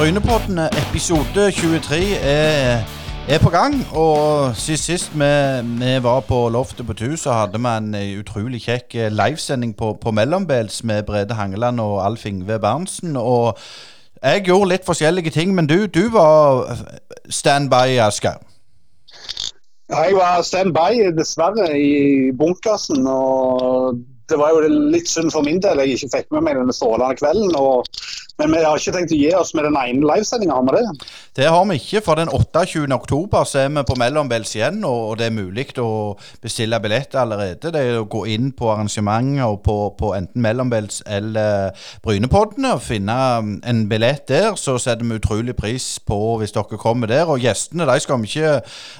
Brynepodden episode 23 er, er på gang. Og sist sist vi, vi var på loftet på Tu, så hadde vi en utrolig kjekk eh, livesending på, på Mellombels med Brede Hangeland og Alf Ingve Berntsen. Og jeg gjorde litt forskjellige ting, men du, du var standby, Asgeir. Jeg var standby, dessverre, i bunkersen. Og det var jo litt synd for min del jeg ikke fikk med meg denne strålende kvelden. Og, men vi har ikke tenkt å gi oss med den ene livesendinga, har vi det? Det har vi ikke, for den 28. oktober så er vi på Mellombels igjen, og det er mulig å bestille billetter allerede. Det er å gå inn på arrangementet og på, på enten Mellombels eller Brynepoddene og finne en billett der. Så setter vi utrolig pris på hvis dere kommer der. Og gjestene de skal vi ikke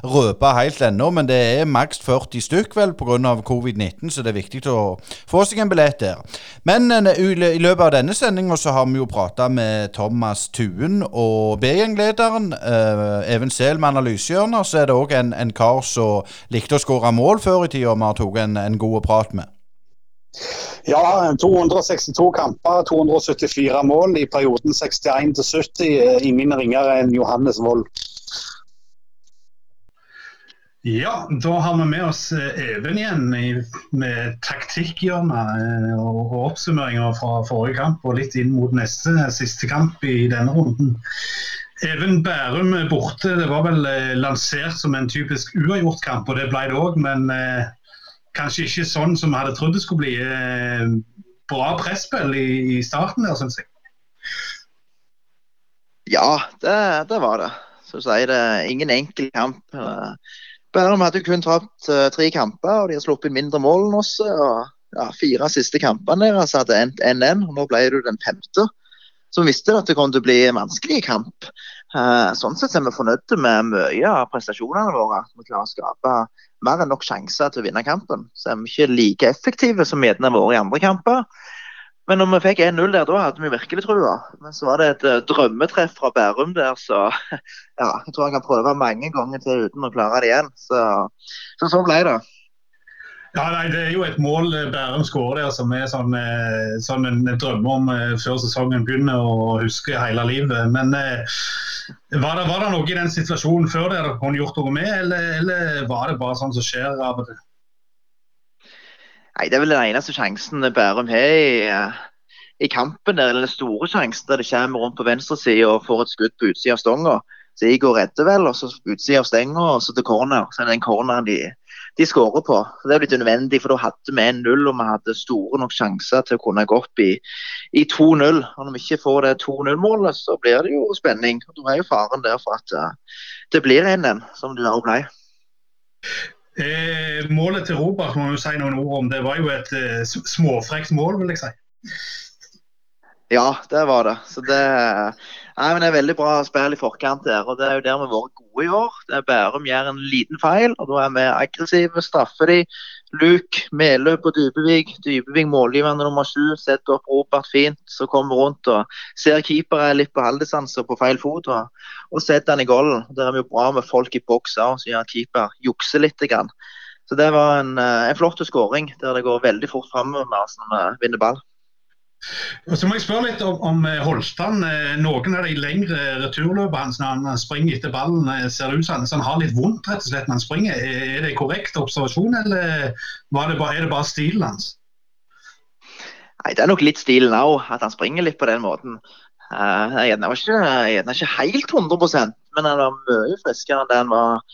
røpe helt ennå, men det er maks 40 stykk vel pga. covid-19, så det er viktig å få seg en billett der. Men i løpet av denne sendinga så har vi jo prata med Thomas Tuen og B-gjenglederen. Uh, Even Sehl med analysehjørnet. Så er det òg en, en, kar som likte å skåre mål før i tida vi har tatt en, en god prat med. Ja, 262 kamper, 274 mål i perioden 61 til 70. Ingen ringere enn Johannes Wold. Ja, da har vi med oss Even igjen med taktikkhjørnet og oppsummeringer fra forrige kamp og litt inn mot neste siste kamp i denne runden. Even Bærum borte, det var vel lansert som en typisk uavgjort kamp, og det ble det òg. Men eh, kanskje ikke sånn som vi hadde trodd det skulle bli. Eh, bra presspill i, i, starten der, syns jeg. Ja, det, det var det. Så sier det, ingen enkel kamp. Bærum hadde kun tapt uh, tre kamper, og de har sluppet mindre mål enn oss. og ja, Fire siste kampene deres hadde endt 1-1, og nå ble det den femte. Så vi visste at det kom til å bli en vanskelig kamp. Uh, sånn sett er vi fornøyde med mye av prestasjonene våre. Vi klarer å skape mer enn nok sjanser til å vinne kampen. Så er vi ikke like effektive som vi har vært i andre kamper. Men når vi fikk 1-0 der, da hadde vi virkelig trua. Men så var det et uh, drømmetreff fra Bærum der, så ja, jeg tror jeg kan prøve mange ganger til uten å klare det igjen. Så, så sånn ble det. Ja, nei, Det er jo et mål eh, Bærum skårer der som er sånn, eh, sånn en drømme om før sesongen begynner og husker hele livet. Men eh, var, det, var, det, noe i den situasjonen før der dere kunne gjort noe med, eller, eller var det bare sånn som skjer av til? Nei, Det er vel den eneste sjansen Bærum har i, i, kampen. der, eller Den store sjansen der det kommer rundt på venstresida og får et skudd på utsida av stonga. Så Igor redder vel, og så utsida av stenga og så til corner. Så er det den corneren de, de skårer på. Så Det er blitt unødvendig, for da hadde vi 1-0 og vi hadde store nok sjanser til å kunne gå opp i, i 2-0. Og Når vi ikke får det 2-0-målet, så blir det jo spenning. og Da er jo faren der for at uh, det blir 1-1, som det òg ble. Eh, målet til Robert må vi si noen ord om. Det var jo et eh, småfrekt mål, vil jeg si. Ja, det var det. Så det, nei, men det er veldig bra spill i forkant der. og Det er jo der vi har vært gode i år. Det er Bærum gjør en liten feil, og da er vi aggressive, straffer de. Luke, Meløp og Dybevik. Dybevik målgivende nummer sju. Setter opp Robert fint, så kommer rundt og ser keeper er litt på halvdistanse på feil fot. Og, og setter han i golden. Der er vi jo bra med folk i boks òg, så gjør keeper jukser litt. Grann. Så det var en, eh, en flott skåring der det går veldig fort framover når vi vinner ball. Og så må jeg spørre litt om, om eh, Eh, noen av de lengre returløpene hans når han springer etter ballen, eh, ser det ut som han har litt vondt rett og slett når han springer. Er det korrekt observasjon, eller det bare, er det bare stilen hans? Nei, Det er nok litt stilen òg, at han springer litt på den måten. Uh, jeg er ikke, ikke helt 100% men han var mye friskere enn det han var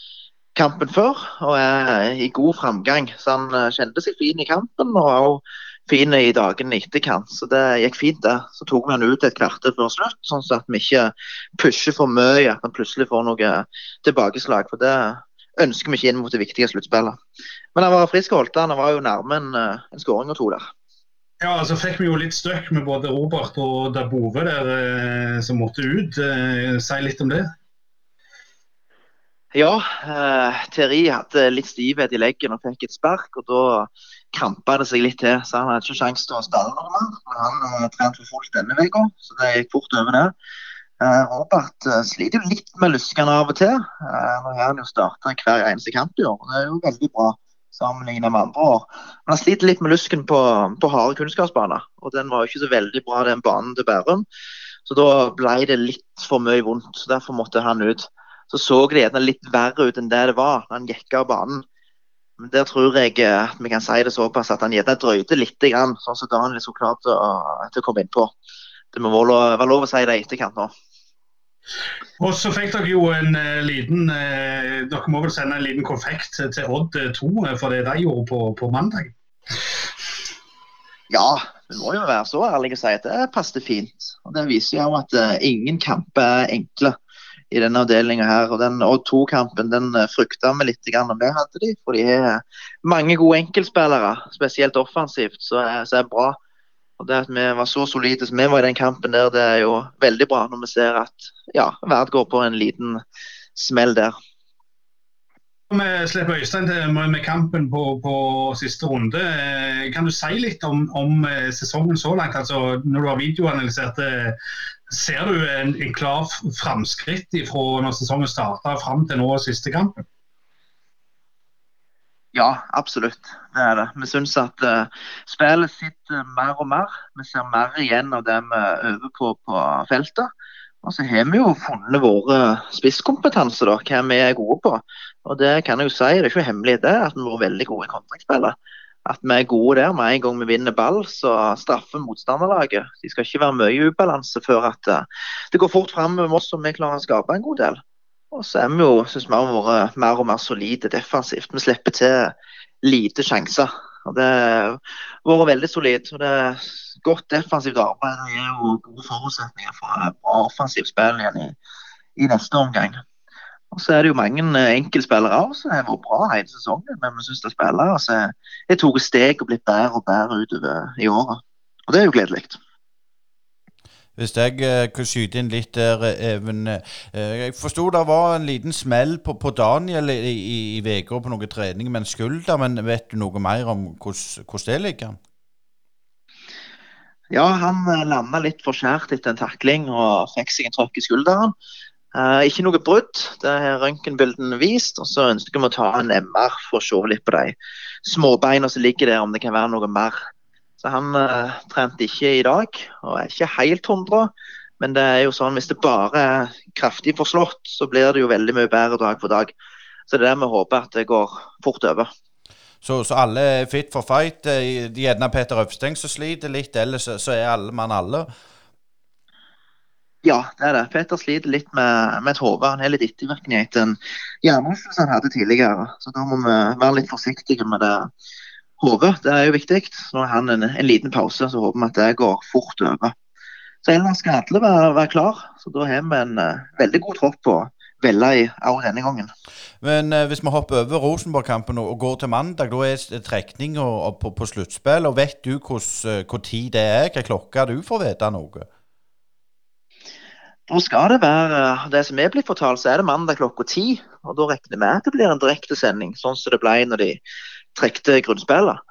kampen før. Og er i god framgang. Så han kjente seg fin i kampen. og også fin i dagene etterkant. Så det gikk fint, det. Så tok vi han ut et kvarter før slutt, sånn at vi ikke pusher for mye. At han plutselig får noe tilbakeslag. For det ønsker vi ikke inn mot det viktige sluttspillet. Men han var frisk og holdt han. Var jo nærme en, en skåring og to der. Ja, altså fikk vi jo litt støkk med både Robert og Dabove der eh, som måtte ut. Eh, si litt om det. Ja, eh, Terri hadde litt stivhet i leggen og fikk et spark. og Da krampa det seg litt til, så han hadde ikke sjanse til å spille noe mer. Men han uh, trent for fullt denne uka, så det gikk fort over det. Uh, Robert uh, sliter jo litt med luskene av og til. Uh, nå har han jo starta hver eneste kamp i år, og det er jo veldig bra sammenlignet med andre år. Men han sliter litt med lusken på, på harde kunnskapsbaner, og den var jo ikke så veldig bra, den banen til Bærum. Så da ble det litt for mye vondt. så Derfor måtte han ut. Så så det gjerne litt verre ut enn det det var når han gikk av banen. Men Der tror jeg eh, at vi kan si det såpass at han gjerne drøyde litt, sånn som Daniel så klart til å, til å komme inn på. Det må være lov, å si det i etterkant nå. Og så fikk dere jo en uh, liten uh, Dere må vel sende en liten konfekt til, Odd 2 for det de gjorde på, på mandag? Ja, vi må jo være så ærlige og si at det passet fint. Og Det viser jo at uh, ingen kamper er enkle i denne avdelinga her. Og den Odd 2-kampen den frykta vi litt om vi hadde de, for de er mange gode enkeltspillere, spesielt offensivt, så er, så er bra. Og det at vi var så solide som vi var i den kampen der, det er jo veldig bra når vi ser at ja, Verd går på en liten smell der. Vi slipper Øystein til med kampen på, på, siste runde. Eh, kan du si litt om, om eh, sesongen så langt? Altså, når du har videoanalysert det, ser du en, en klar framskritt fra når sesongen starta fram til nå siste kampen? Ja, absolutt. Det er det. Vi syns at uh, spillet sitter mer og mer. Vi ser mer igjen av det vi øver på på feltet. Og så har vi jo funnet våre spisskompetanse, da, hva vi er gode på. Og det kan jeg jo si, det er ikke hemmelig det, at vi har vært veldig gode i kontraktspillet. At vi er gode der. Med en gang vi vinner ball, så straffer motstanderlaget. De skal ikke være mye ubalanse før at uh, det går fort fram med oss og vi klarer å skape en god del. Og så er vi jo, synes vi har vært mer og mer solide defensivt. Vi slipper til lite sjanser. Og Det har vært veldig solid. og det er Godt defensivt arbeid det gir jo gode forutsetninger for bra offensivt spill igjen i, i, neste omgang. Og Så er det jo mange enkeltspillere òg som har vært bra hele sesongen. Men vi syns det er spillere som har tatt steg og blitt bedre og bedre utover i året. Og det er jo gledelig. Hvis jeg kunne kan skyte inn litt der, Even. Uh, jeg forsto det var en liten smell på, på Daniel i, i, i på noe trening med en skulder, men vet du noe mer om hvordan det ligger? Ja, han landa litt for skjært etter en takling og fikk seg en trøkk i skulderen. Uh, ikke noe brudd, det har røntgenbildene vist. og Så ønsker vi å ta en MR for å se litt på de småbeina som ligger der, om det kan være noe mer. Så han uh, trente ikke i dag, og er ikke helt 100. Men det er jo sånn, hvis det bare er kraftig forslått, så blir det jo veldig mye bedre dag for dag. Så det er det vi håper at det går fort over. Så, så alle er fit for fight? Eh, gjerne Peter Øvsteng som sliter litt, ellers så er alle mann alle? Ja, det er det. Peter sliter litt med, med et hode. Han har litt ettervirkning etter en hjernerystelse han hadde tidligere. Så da må vi være litt forsiktige med det hodet. Det er jo viktig. Nå har han en, en, liten pause, så håper vi at det går fort over. Så ellers skal alle være, være klar. Så da har vi en uh, veldig god tropp på Vella i òg denne gangen. Men uh, hvis vi hopper over Rosenborg-kampen og, går til mandag, da er trekning på, på sluttspill. Og vet du hvor uh, tid det er? Hva klokka du får vite noe? Da skal det være det som er blitt fortalt, så er det mandag klokka ti. Og da regner vi at det blir en direktesending, sånn som det ble når de trekte grunnspillet.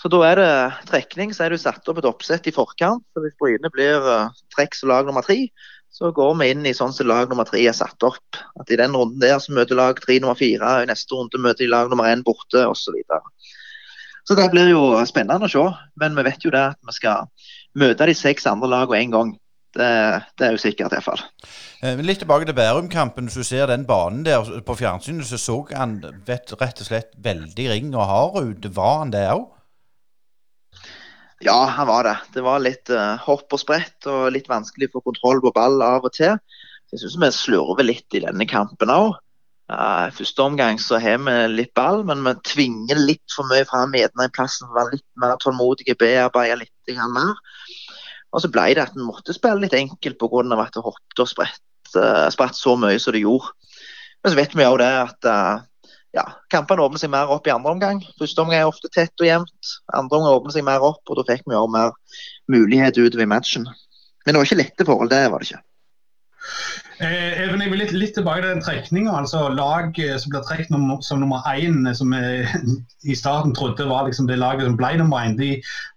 Så da er det trekning, så er det satt opp et oppsett i forkant. så Hvis Bryne blir uh, trekk som lag nummer tre, så går vi inn i sånn som lag nummer tre er satt opp. At I den runden der så møter lag tre nummer fire, i neste runde møter de lag nummer én borte osv. Så, videre. så det blir jo spennende å se. Men vi vet jo det at vi skal møte de seks andre lagene én gang. Det, det, er jo sikkert iallfall. Eh, litt tilbake til Bærum-kampen. Hvis du ser den banen der på fjernsynet, så så han vet, rett og slett veldig ring og hard ut. Var han det òg? Ja, han var det. Det var litt uh, hopp og sprett og litt vanskelig å få kontroll på ball av og til. Jeg syns vi slurver litt i denne kampen òg. Uh, første omgang så har vi litt ball, men vi tvinger litt for mye fram i en plass som var litt mer tålmodige, bearbeide litt mer. Og så ble det at en måtte spille litt enkelt pga. at det hoppet og spredt, uh, spratt så mye som det gjorde. Men så vet vi jo det at uh, ja, kampene åpner seg mer opp i andre omgang. Første omgang er ofte tett og jevnt. Andre omgang åpner seg mer opp, og da fikk vi jo mer mulighet utover i matchen. Men det var ikke lette forhold, det var det ikke. Eh, Even, jeg vil litt, litt tilbake til den trekninga. Altså, lag eh, som blir trukket som, nummer én, eh, som jeg i starten trodde var liksom det laget som ble nummer én, de,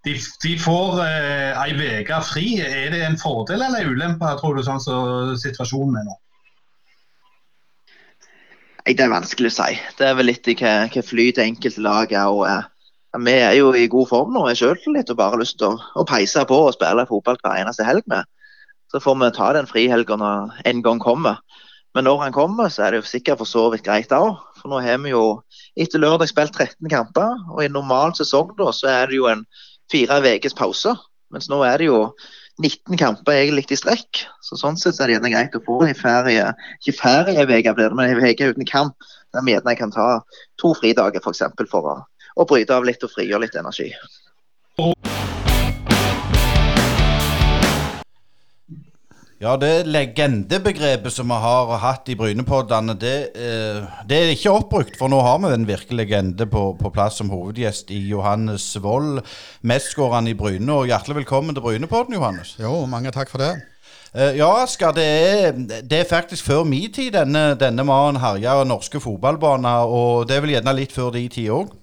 de, de får eh, ei uke fri. Er det en fordel eller en ulempe, tror du, sånn som situasjonen er nå? Det er vanskelig å si. Det er vel litt i hva, hva flyt enkelte lag er. og er. Vi er jo i god form nå. Jeg sjøltillit og bare lyst til å, å peise på og spille fotball hver eneste helg med. Så får vi ta den frihelga når en gang kommer. Men når han kommer, så er det jo sikkert for så vidt greit òg. For nå har vi jo etter lørdag spilt 13 kamper, og i normal sesong da, så er det jo en fire ukers pause. Mens nå er det jo 19 kamper egentlig i strekk. Så sånn sett er det gjerne greit å få en ferie, ikke ferieuke blir det, men en uke uten kamp. Der vi gjerne kan ta to fridager f.eks. For, for å, å bryte av litt og frigjøre litt energi. Ja, det legendebegrepet som vi har hatt i Brynepoddene, det, eh, det er ikke oppbrukt. For nå har vi en virkelig legende på, på plass som hovedgjest i Johannes Wold, mestskåreren i Bryne. Og hjertelig velkommen til Brynepodden, Johannes. Jo, mange takk for det. Eh, ja, Asker, det det er faktisk før min tid denne, denne mannen herja norske fotballbaner. Og det er vel gjerne litt før de tid òg?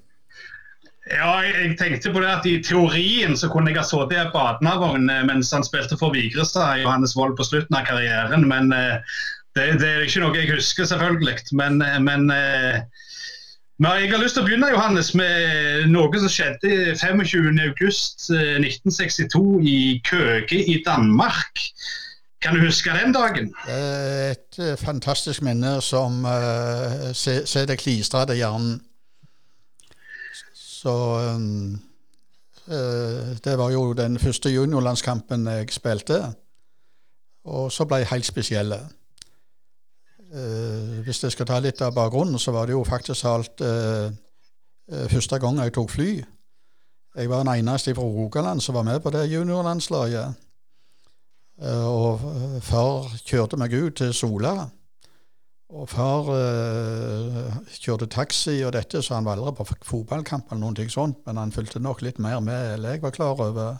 Ja, jeg tenkte på det at I teorien så kunne jeg ha sittet i en badnavogn eh, mens han spilte for Vigrestad, Johannes Wold, på slutten av karrieren. Men eh, det, det, er ikke noe jeg husker, selvfølgelig. Men, men, men jeg har lyst til å begynne Johannes, med noe som skjedde 25.8.1962 i Køge i Danmark. Kan du huske den dagen? Et fantastisk minne som uh, det klistra til hjernen. Så øh, Det var jo den første juniorlandskampen jeg spilte, og så ble jeg helt spesiell. Uh, hvis jeg skal ta litt av bakgrunnen, så var det jo faktisk alt uh, første gang jeg tok fly. Jeg var den eneste fra Rogaland som var med på det juniorlandslaget. Uh, og far kjørte meg ut til Sola. Og far øh, kjørte taxi og dette, så han var aldri på fotballkamp eller noen ting sånt, men han fulgte nok litt mer med enn jeg var klar over.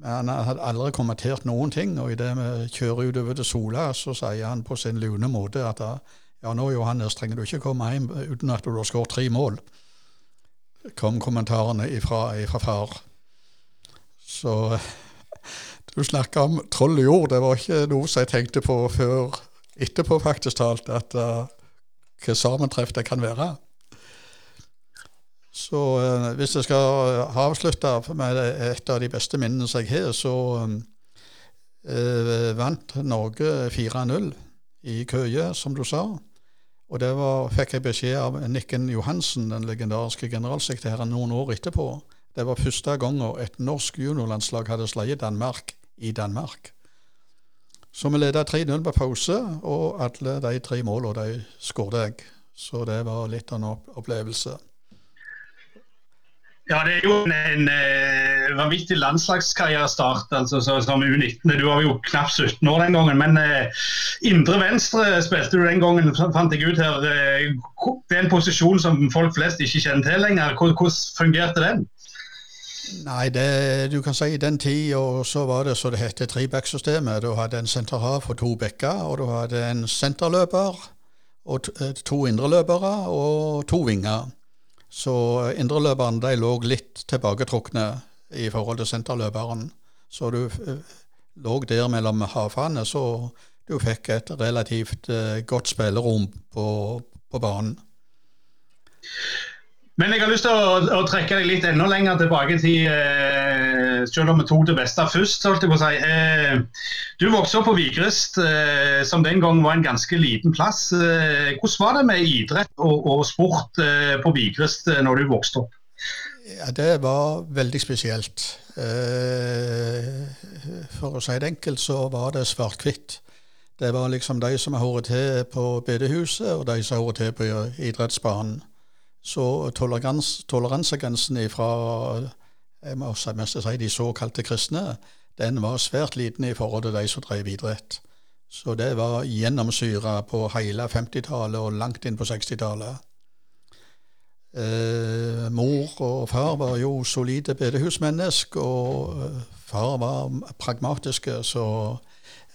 Men han hadde aldri kommentert noen ting, og idet vi kjører utover til Sola, så sier han på sin lune måte at ja, nå Johannes, trenger du ikke komme hjem uten at du har skåret tre mål. kom kommentarene ifra, ifra far. Så du snakker om troll i jord, det var ikke noe som jeg tenkte på før etterpå, faktisk talt, at uh, hva sammentreff det kan være. Så uh, hvis jeg skal avslutte med et av de beste minnene som jeg har, så uh, vant Norge 4-0 i Køye, som du sa. Og det var, fikk jeg beskjed av Nikken Johansen, den legendariske generalsekretæren, noen år etterpå. Det var første gangen et norsk juniorlandslag hadde slått Danmark i Danmark. Så vi leda 3-0 på pause, og alle de tre målene de skåret jeg. Så det var litt av en opplevelse. Ja, det er jo en, en, en vanvittig landslagskarrierestart altså, som U19. Du var jo knapt 17 år den gangen. Men eh, indre venstre spilte du den gangen, fant jeg ut her. Eh, det er en posisjon som folk flest ikke kjenner til lenger. Hvordan fungerte den? Nei, det, du kan si i den tida så var det så det het trebacksystemet. Du hadde en senterhav for to bekker, og du hadde en senterløper og eh, to indreløpere og to vinger. Så indreløperne de lå litt tilbaketrukne i forhold til senterløperen. Så du eh, lå der mellom havene, så du fikk et relativt godt spillerom på, på banen. Men jeg har lyst til å, å trekke deg litt enda lenger tilbake til eh, Selv om vi tok det beste først, holdt jeg på å si. Eh, du vokste opp på Vigrest, eh, som den gang var en ganske liten plass. Eh, hvordan var det med idrett og, og sport eh, på Vigrest eh, når du vokste opp? Ja, Det var veldig spesielt. for å si det enkelt, så var det svart-hvitt. Det var liksom de som hører til på bedehuset, og de som hører til på idrettsbanen. Så tolerans, toleransegrensen fra si, de såkalte kristne, den var svært liten i forhold til de som drev idrett. Så det var gjennomsyra på hele 50-tallet og langt inn på 60-tallet. Eh, mor og far var jo solide bedehusmennesker, og eh, far var pragmatiske, så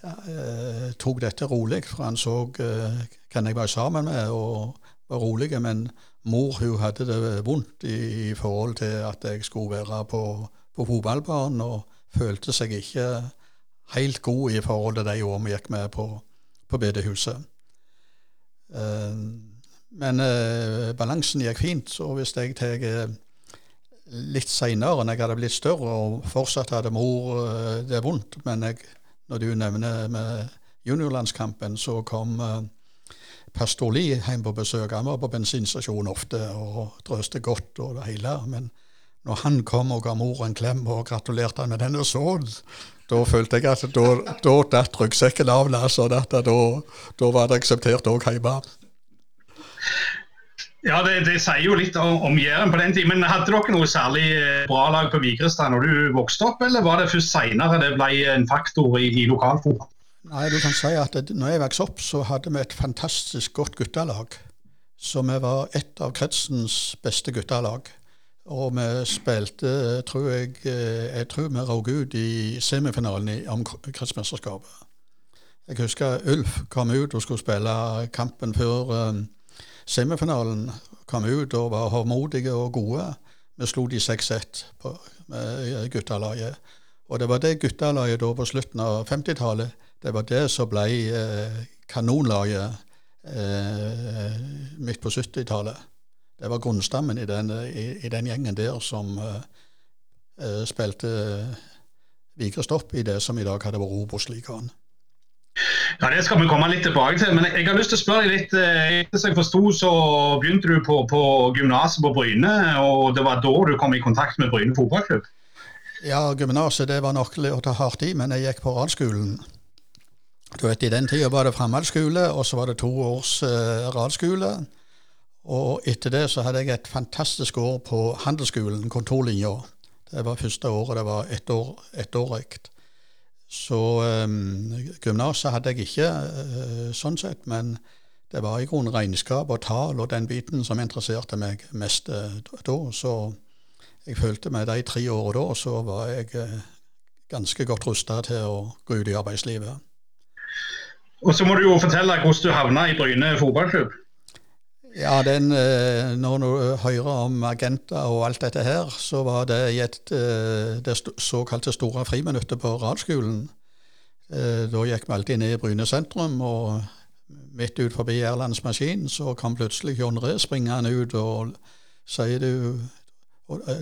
eh, tok dette rolig, for han så eh, hvem jeg var sammen med, og var rolig. Men mor hun hadde det vondt i, i, forhold til at jeg skulle være på, på fotballbanen, og følte seg ikke helt god i forhold til de årene vi gikk med på, på bedehuset. Uh, men uh, balansen gikk fint, så hvis jeg tar uh, litt seinere, når jeg hadde blitt større og fortsatt hadde mor det vondt, men jeg når du nevner med juniorlandskampen, så kom pastor hjem på besøk. Han var på bensinstasjonen ofte og drøste godt og det hele. Men når han kom og ga mor en klem og gratulerte han med denne sønnen, da følte jeg at da, da datt ryggsekken av. Da, var det akseptert òg hjemme. Ja, det, det, sier jo litt om, om Jæren på den tid. Men hadde dere noe særlig eh, bra lag på Vigrestad når du vokste opp, eller var det først seinere det ble en faktor i, i lokalfotball? Nei, du kan si at når jeg vokste opp, så hadde vi et fantastisk godt guttelag. Så vi var et av kretsens beste guttelag. Og vi spilte, tror jeg eh, Jeg tror vi røk ut i semifinalen om kretsmesterskapet. Jeg husker Ulf kom ut og skulle spille kampen før um, semifinalen. Kom ut og var håndmodige og gode. Vi slo de 6-1 med guttelaget. Og det var det guttelaget da på slutten av 50-tallet det var det som ble eh, kanonlaget eh, midt på 70-tallet. Det var grunnstammen i den, i, i den gjengen der som eh, eh spilte Vigrest i det som i dag hadde vært Obos-ligaen. Ja, Det skal vi komme litt tilbake til. Men jeg har lyst til å spørre deg litt. Etter som jeg forsto, så begynte du på, på gymnaset på Bryne. og Det var da du kom i kontakt med Bryne fotballklubb? Ja, gymnaset det var nok å ta hardt i, men jeg gikk på realskolen. Du vet, I den tida var det framhaldsskole, og så var det to års eh, realskole. Og etter det så hadde jeg et fantastisk år på handelsskolen, kontorlinja. Det var første året det var ettårig. Et så um, gymnaset hadde jeg ikke uh, sånn sett, men det var i grunnen regnskap og tall og den biten som interesserte meg mest uh, da. Så jeg følte med de tre årene da, så var jeg uh, ganske godt rusta til å gå ut i arbeidslivet. Og så må du jo fortelle hvordan du havna i Bryne fotballklubb. Ja, den, eh, Når du hører om agenter og alt dette her, så var det i et, eh, det såkalte store friminuttet på radskolen. Eh, da gikk vi alltid ned i Bryne sentrum, og midt ut forbi Erlands maskin så kom plutselig John Ree springende ut og sier du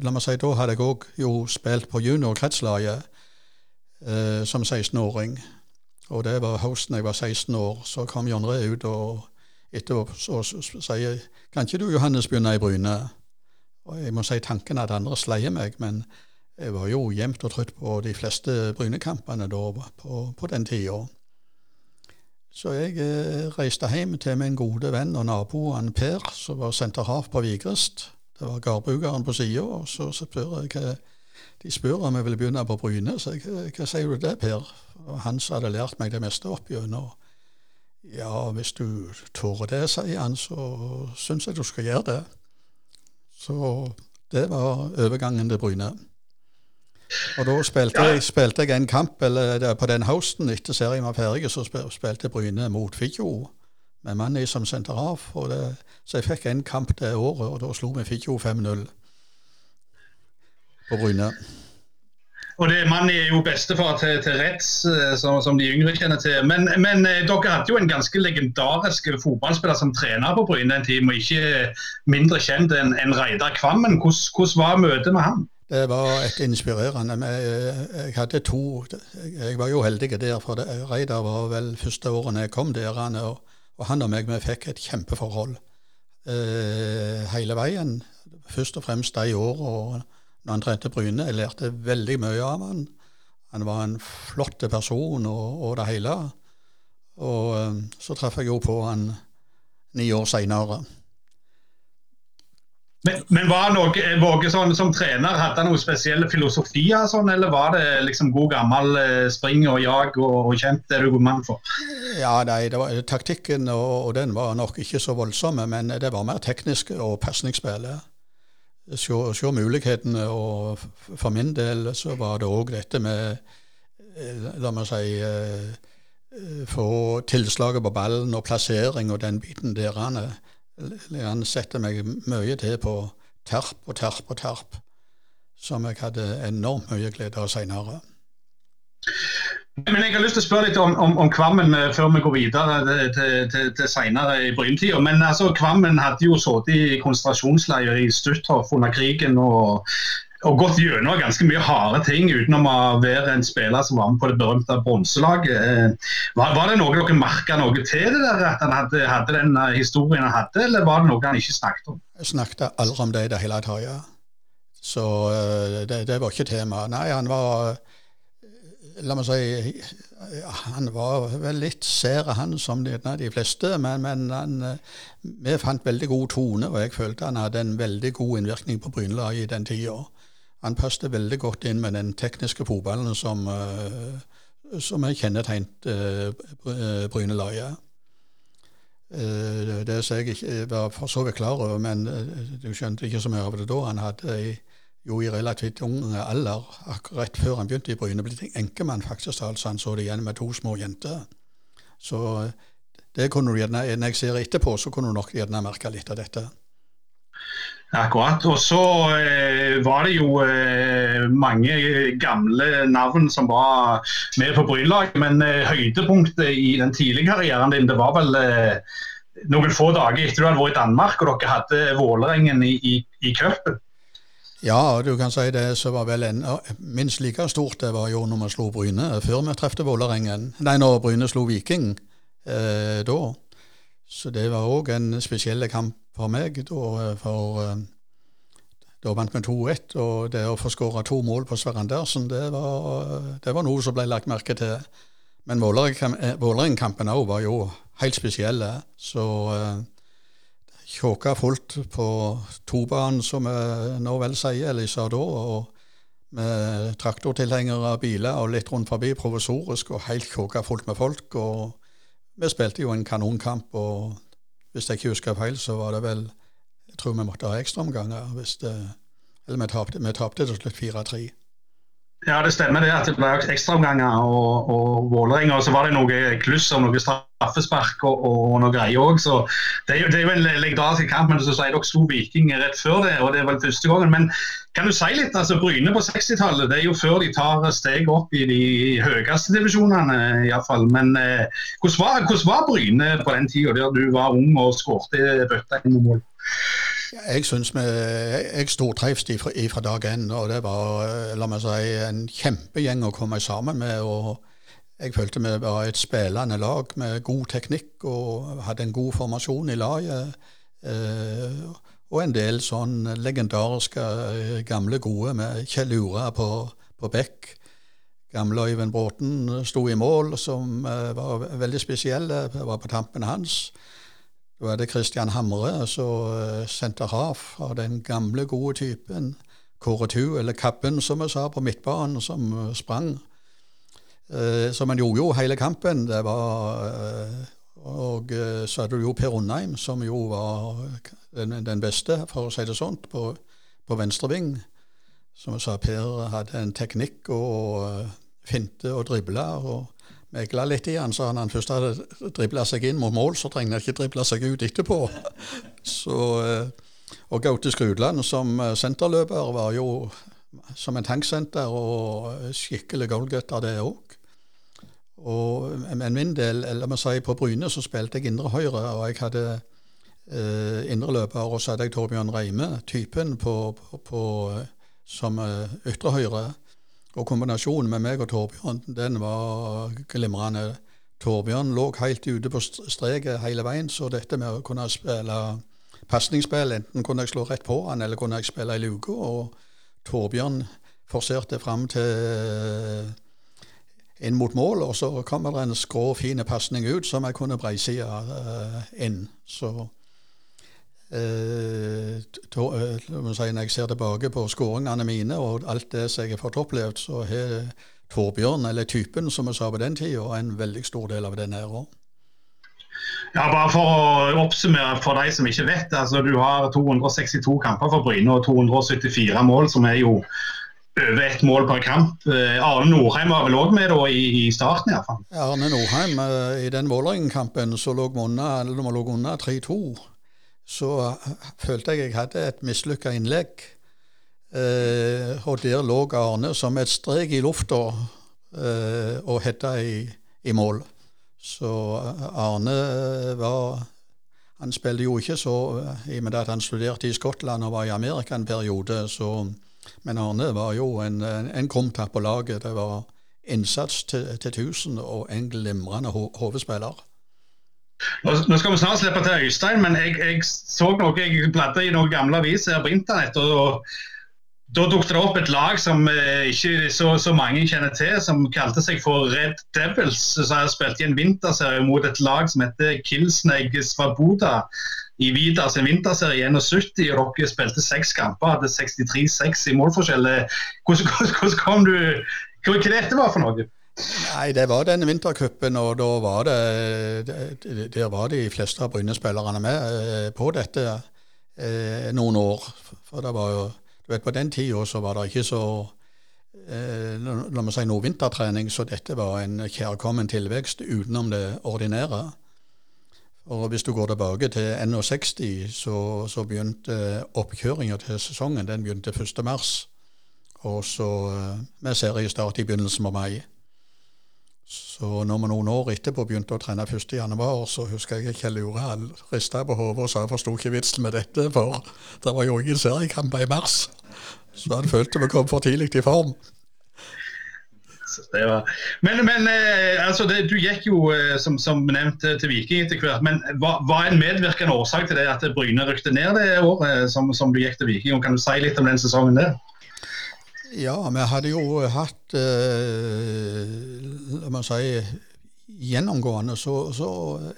La meg si, da hadde jeg òg jo spilt på juniorkretslaget som 16-åring. Og det var høsten jeg var 16 år. Så kom Jon Ree ut og etterpå så, sier Kan ikke du, Johannes, begynne i Bryne? Og jeg må si tanken at andre sleier meg, men jeg var jo jevnt og trutt på de fleste Brynekampene da på, på den tida. Så jeg eh, reiste hjem til min gode venn og naboen Per, som var senterhav på Vigrest. Det var gardbrukeren på sida, og så spør jeg hva de spør om jeg vil begynne på Bryne, så jeg, hva sier du det, Per? Og han som hadde lært meg det meste opp gjennom. Ja, hvis du tør det, sier han, så syns jeg du skal gjøre det. Så det var overgangen til Bryne. Og da spilte, ja. jeg, spilte jeg en kamp eller på den høsten etter serien var ferdig, så spilte Bryne mot Figgjo med mannen som sendte av. så jeg fikk en kamp det året, og da slo vi Figgjo 5-0 på Bryne. Og det Mannen er jo bestefar til, til Retz, eh, som, som, de yngre kjenner til. Men, men, eh, dere hadde jo en ganske legendarisk fotballspiller som trener på Bryne en tid, og ikke mindre kjent enn en Reidar Kvammen. Hvordan, hvordan var møtet med han? Det var et inspirerende. Eh, jeg hadde to Jeg var jo heldig der, for Reidar var vel første årene jeg kom der. Og, og han og meg vi fikk et kjempeforhold eh, hele veien. Først og fremst de årene når han trente Bryne. Jeg lærte veldig mye av han. Han var en flott person og, og det hele. Og um, så traff jeg jo på han ni år seinere. Men, men, var han noe, Våge sånn, som trener, hadde han noen spesielle filosofier, sånn, eller var det liksom god gammel eh, spring og jag og, og kjent det du er god mann for? Ja, nei, var, Taktikken og, og, den var nok ikke så voldsomme, men det var mer teknisk og pasningsspillet se, se mulighetene. Og for min del så var det òg dette med eh, La meg si eh, eh, Få tilslaget på ballen og plassering og den biten der. Han, han setter meg mye til på terp og terp og terp, som jeg hadde enormt mye glede av seinere. Men jeg har lyst til å spørre litt om, om, om Kvammen eh, før vi går videre til, til, til, senere i bryntida. Men altså, Kvammen hadde jo sittet i konsentrasjonsleir i Stutthof under krigen. og og gått gjennom ganske mye harde ting utenom å være en spiller som var med på det berømte bronselaget. Eh, var, var, det noe dere merka noe til det der, at han hadde, hadde, den eh, historien han hadde, eller var det noe han ikke snakket om? Jeg snakket aldri om det i det hele tatt, ja. Så det, det, var ikke tema. Nei, han var La meg si Han var vel litt sær, han, som de, fleste, men, men han, vi fant veldig god tone, og jeg følte han hadde en veldig god innvirkning på Brynelaget i den tida. Han passet veldig godt inn med den tekniske fotballen som, uh, som er kjennetegnet uh, Brynelaget. Det som jeg ikke var for så vidt klar over, men du skjønte ikke så mye av det da. Han hadde jo i relativt ung alder, akkurat før han begynte i Bryne, blitt enkemann, faktisk. altså Han så det igjen med to små jenter. Så det kunne du gjerne, når jeg ser etterpå, så kunne du nok gjerne merke litt av dette. Akkurat. Og så eh, var det jo eh, mange gamle navn som var med på Brynlaget. Men eh, høydepunktet i den tidlige karrieren din, det var vel eh, noen få dager etter du hadde vært i Danmark og dere hadde Vålerengen i, i, i cupen. Ja, du kan si det som var vel en, minst like stort det var jo når vi slo Bryne, før vi trefte Vålerengen. Nei, når Bryne slo Viking eh, da. Så det var òg en spesiell kamp for meg. Da, for eh, da vant vi 2-1, og det å få skåra to mål på Sverre Andersen, det var, det var, noe som ble lagt merke til. Men Vålerengen-kampen òg var jo helt spesielle. Så uh, tjåka fullt på tobanen, som vi nå vel sier, eller sa da. og med traktortilhengere, biler og litt rundt forbi provisorisk, og helt tjåka fullt med folk. og Vi spilte jo en kanonkamp, og hvis jeg ikke husker feil, så var det vel Jeg tror vi måtte ha ekstraomganger. Eller vi tapte til slutt 4-3. Ja, det stemmer det at det ble ekstraomganger og, og Vålerenga. Så var det noe kluss og noe straffespark og, og noe greier òg. Så det er, jo, det er jo en legendarisk kamp. Men så sier dere slo Viking rett før det, og det er vel første gangen. Men kan du si litt? altså Bryne på 60-tallet, det er jo før de tar steg opp i de høyeste divisjonene iallfall. Men eh, hvordan, var, hvordan var Bryne på den tida der du var ung og skårte bøtta inn mål? Jeg syns vi Jeg stortrives ifra, ifra dag én, og det var eh, la meg si, en kjempegjeng å komme sammen med. og Jeg følte vi var et spillende lag med god teknikk og hadde en god formasjon i laget. Eh, og en del sånn legendariske eh, gamle gode med Kjell Ura på, på bekk. Gamle Øyvind Bråten sto i mål, som var veldig spesielle. var på tampen hans. Da er det Christian Hamre som eh, sendte Raf av den gamle, gode typen. Kåretu, eller Kappen, som vi sa, på midtbanen, som eh, sprang. Eh, som gjorde jo hele kampen. Det var Og så hadde du jo Per Undheim, som jo var den, den, beste, for å si det sånt, på, på venstreving. Som jeg sa, Per hadde en teknikk og finte og dribla. og megla litt i han, så han han først hadde dribla seg inn mot mål, så trengte han ikke drible seg ut etterpå. Så, eh, og Gaute Skrudland som eh, senterløper var jo som en tanksenter og skikkelig goalgutter, det òg. Men min del, eller må si på Bryne, så spilte jeg indre høyre, og jeg hadde eh, indreløper, og så hadde jeg Torbjørn Reime, typen, på, på, på, som eh, ytre høyre. Og kombinasjonen med meg og Torbjørn, den var glimrende. Torbjørn lå helt ute på streket hele veien, så dette med å kunne spille pasningsspill, enten kunne jeg slå rett på han, eller kunne jeg spille i luka, og Torbjørn forserte fram til inn mot mål, og så kommer det en skrå, fin pasning ut som jeg kunne breisida uh, inn. Så Eh, eh, når jeg ser tilbake på skåringene mine og alt det som jeg har fått opplevd, så har Torbjørn, eller typen som vi sa på den tida, en veldig stor del av den æra. Ja, bare For å oppsummere for de som ikke vet. altså Du har 262 kamper for Bryne og 274 mål, som er jo over ett mål per kamp. Eh, Arne Norheim var vel òg med da i, i starten? i fall. Arne Norheim, i den Vålerengen-kampen så lå vi under 3-2 så følte jeg jeg hadde et mislykka innlegg. Eh, og der lå Arne som et strek i lufta eh, og hetta i, i, mål. Så Arne var Han spilte jo ikke så I og med at han studerte i Skottland og var i Amerika en periode, så Men Arne var jo en, en, krumtapp på laget. Det var innsats til, til 1000 og en glimrende ho hovedspiller. Nå skal vi snart slippe til Øystein, men jeg, jeg så noe, jeg bladde i noen gamle aviser på internett. og da dukket det opp et lag som eh, ikke så, så, mange kjenner til, som kalte seg for Red Devils. Som har spilt i en vinterserie mot et lag som heter Kilsneg Svaboda i Vida sin vinterserie i 71. Og dere spilte seks kamper, hadde 63-6 i målforskjell. Hvordan, hvordan, hvordan kom du Hva er dette var for noe? Nei, det var denne vintercupen, og da var det Der var de fleste av Bryne-spillerne med eh, på dette eh, noen år. For det var jo du vet, På den tida så var det ikke så eh, la meg si noe vintertrening, så dette var en kjærkommen tilvekst utenom det ordinære. Og Hvis du går tilbake til NO60, så, så begynte oppkjøringa til sesongen den begynte 1.3. Og så med seriestart i begynnelsen av mai. Så når vi noen år etterpå begynte å trene 1.1., så husker jeg Kjell Ure rista på hodet og sa forsto ikke vitsen med dette, for det var jo ingen seriekamper i mars. Så han følte vi kom for tidlig i form. Var... Men, men eh, altså det, du gikk jo eh, som, som, nevnt til Viking etter hvert. Men hva var en medvirkende årsak til det at Bryne rykte ned det året som, som, du gikk til Viking? Og kan du si litt om den sesongen der? Ja, vi hadde jo hatt eh, La meg si Gjennomgående så, så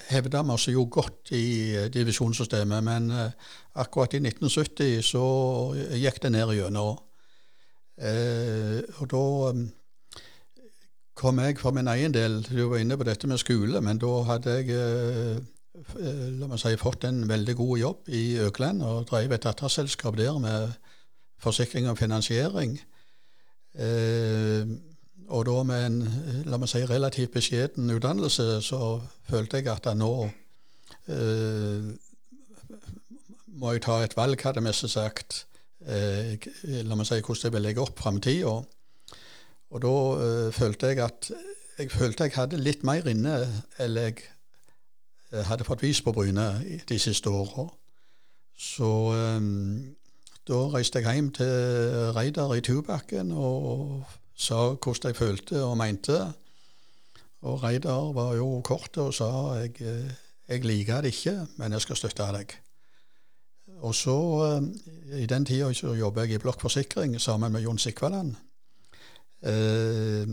hevda vi oss jo godt i eh, divisjonssystemet, men eh, akkurat i 1970 så gikk det ned gjennom. Eh, og da kom jeg for min egen del Du var inne på dette med skole, men da hadde jeg eh, la meg si, fått en veldig god jobb i Økland og drev et datterselskap der med forsikring og finansiering. Eh, og da med en la meg si, relativt beskjeden utdannelse, så følte jeg at nå eh, må jeg ta et valg, hadde jeg sagt. Eh, la meg si hvordan jeg vil legge opp framtida. Og da følte jeg at jeg følte jeg hadde litt mer inne enn jeg hadde fått vist på Bryne de siste åra. Så um, da reiste jeg hjem til Reidar i Tubakken og sa hvordan jeg følte og mente. Og Reidar var jo kort og sa jeg, jeg liker det ikke, men jeg skal støtte deg. Og så, eh, i den tida, så jobba jeg i Blokk Forsikring sammen med Jon Sikvaland. Eh,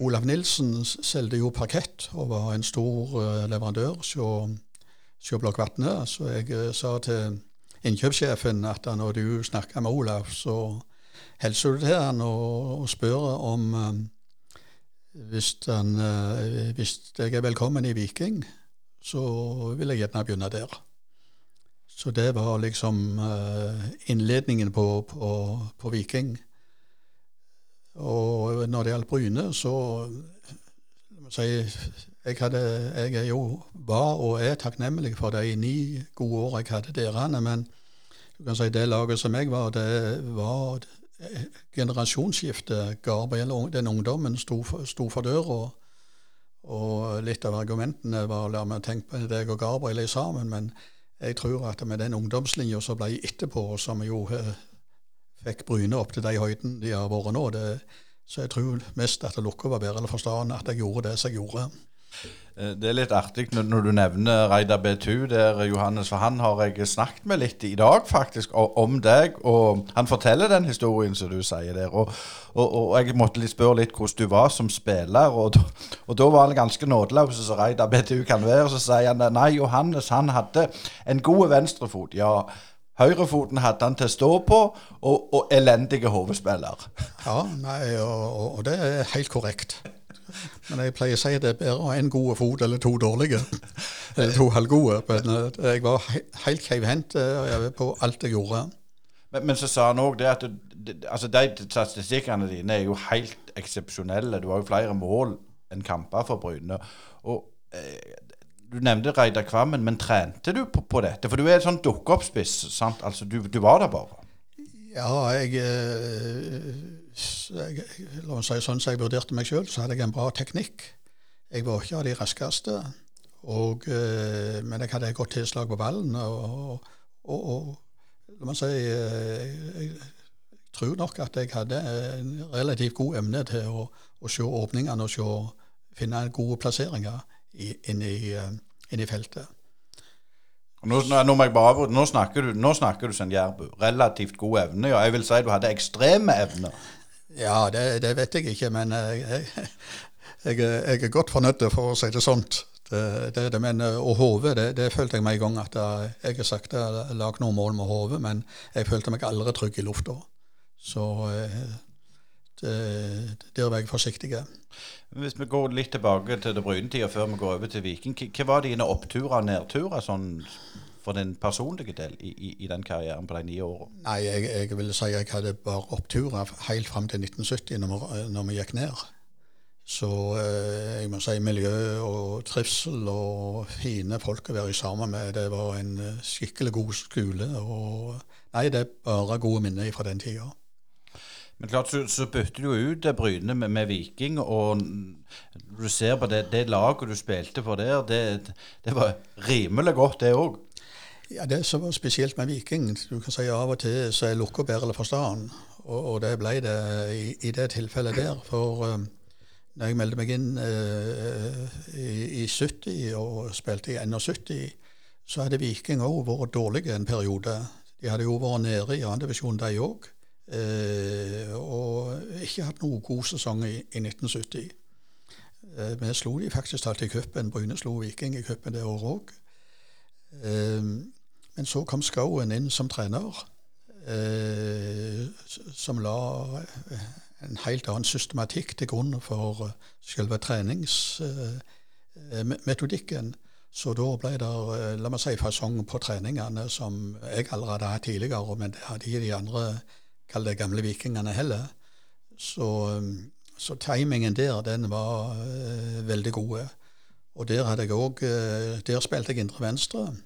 Olav Nilsen solgte jo parkett og var en stor eh, leverandør hos Blokk Vatne, så jeg eh, sa til innkjøpssjefen at når du snakker med Olav, så hilser du til han og, og spør om um, hvis, han, uh, hvis jeg er velkommen i Viking, så vil jeg gjerne begynne der. Så det var liksom uh, innledningen på, på, på, Viking. Og når det gjaldt Bryne, så si, jeg, hadde, jeg er jo var og er takknemlig for de ni gode år jeg hadde derene, Men du kan si det laget som jeg var, det var generasjonsskiftet. Gabriel, den ungdommen, sto for, sto for døra. Og litt av argumentene var la meg tenke på deg og Gabriel er sammen, men jeg tror at med den ungdomslinja som ble etterpå, som jo eh, fikk Bryne opp til de høydene de har vært nå, det, så jeg tror mest at Lukka var bedre forstående at jeg gjorde det som jeg gjorde. Eh, det er litt artig når du nevner Reidar B2 der, Johannes, for han har jeg snakket med litt i dag faktisk om deg. Og han forteller den historien som du sier der. Og, og, og jeg måtte litt spørre litt hvordan du var som spiller. Og, og da var han ganske nådeløs, som Reidar B2 kan være. Så sier han nei, Johannes han hadde en god venstrefot. Ja, Høyrefoten hadde han til å stå på, og, og elendige hodespiller. Ja, nei, og, og, det er helt korrekt. Men jeg pleier å si det er bedre å ha en god fot eller to dårlige. Eller to halvgode. Men jeg var helt keivhendt eh, på alt jeg gjorde. Men, men så sa han òg det at du, altså de statistikkene dine er jo helt eksepsjonelle. Du har jo flere mål enn kamper for Bryne. Og eh, du nevnte Reidar Kvammen, men trente du på, på, dette? For du er en sånn dukkeoppspiss. sant? Altså, du, du, var der bare? Ja, jeg, eh, La oss si sånn som jeg vurderte meg sjøl, så hadde jeg en bra teknikk. Jeg var ikke av de raskeste, og, eh, men jeg hadde et godt tilslag på ballen. Og, og, og la meg si eh, Jeg tror nok at jeg hadde en relativt god evne til å, å se åpningene og se, finne gode plasseringer inne i, inn i feltet. Nå, nå, bare, nå, snakker du, du som Jærbu. Relativt god evne. Ja, jeg vil si du hadde ekstreme evner. Ja, det, det vet jeg ikke, men jeg, jeg, jeg, jeg er godt fornøyd, for å si det sånt. Det, det, det, men, og hodet, det, det, følte jeg meg i gang at jeg har sagt jeg har lagd noen mål med hodet, men jeg følte meg aldri trygg i lufta. Så der var jeg forsiktig. Hvis vi går litt tilbake til det brune før vi går over til Viking, hva var dine oppturer og nedturer sånn for din personlige del i, i, i, den karrieren på de ni årene? Nei, jeg, jeg, vil si jeg hadde bare oppturer helt fram til 1970, når vi, når vi gikk ned. Så eh, jeg må si miljø og trivsel og fine folk å være sammen med. Det var en eh, skikkelig god skole. og Nei, det er bare gode minner fra den tida. Men klart så, så bytter du ut Bryne med, med, Viking, og du ser på det, det laget du spilte på der, det, det var rimelig godt, det òg. Ja, Det som var spesielt med Viking, du kan si av og til så er lukka bedre for staden. Og, og, det ble det i, i, det tilfellet der. For um, når jeg meldte meg inn uh, i, i, 70 og spilte i 71, så hadde Viking òg vært dårlige en periode. De hadde jo vært nede i andredivisjon, de òg. Uh, og ikke hatt noen god sesong i, i 1970. Uh, vi slo de faktisk alltid i cupen. Bryne slo Viking i cupen det året òg. Men så kom Skouen inn som trener, eh, som la eh, en helt annen systematikk til grunn for eh, selve treningsmetodikken. Så da ble det la meg si, fasong på treningene som jeg allerede hadde hatt tidligere, men det hadde de andre kall det gamle vikingene heller. Så, så timingen der, den var uh, veldig god. Og der hadde jeg òg Der spilte jeg indre venstre.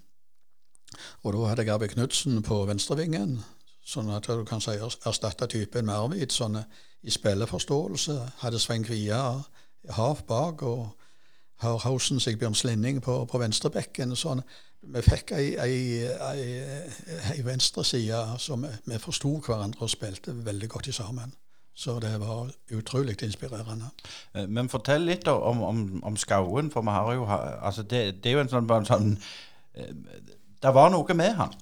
Og da hadde jeg Arve Knutsen på venstrevingen, sånn at du kan si erstatta typen med Arvid. Sånn i spilleforståelse. Hadde Svein Kvia hav bak, og Harhausen Sigbjørn Slinning på, på venstrebekken. Sånn. Vi fikk ei, ei, ei, ei venstreside som vi forsto hverandre og spilte veldig godt sammen. Så det var utrolig inspirerende. Eh, men fortell litt om, om, om Skauen, for vi har jo altså det, det, er jo en sånn, en sånn eh, det var noe med han.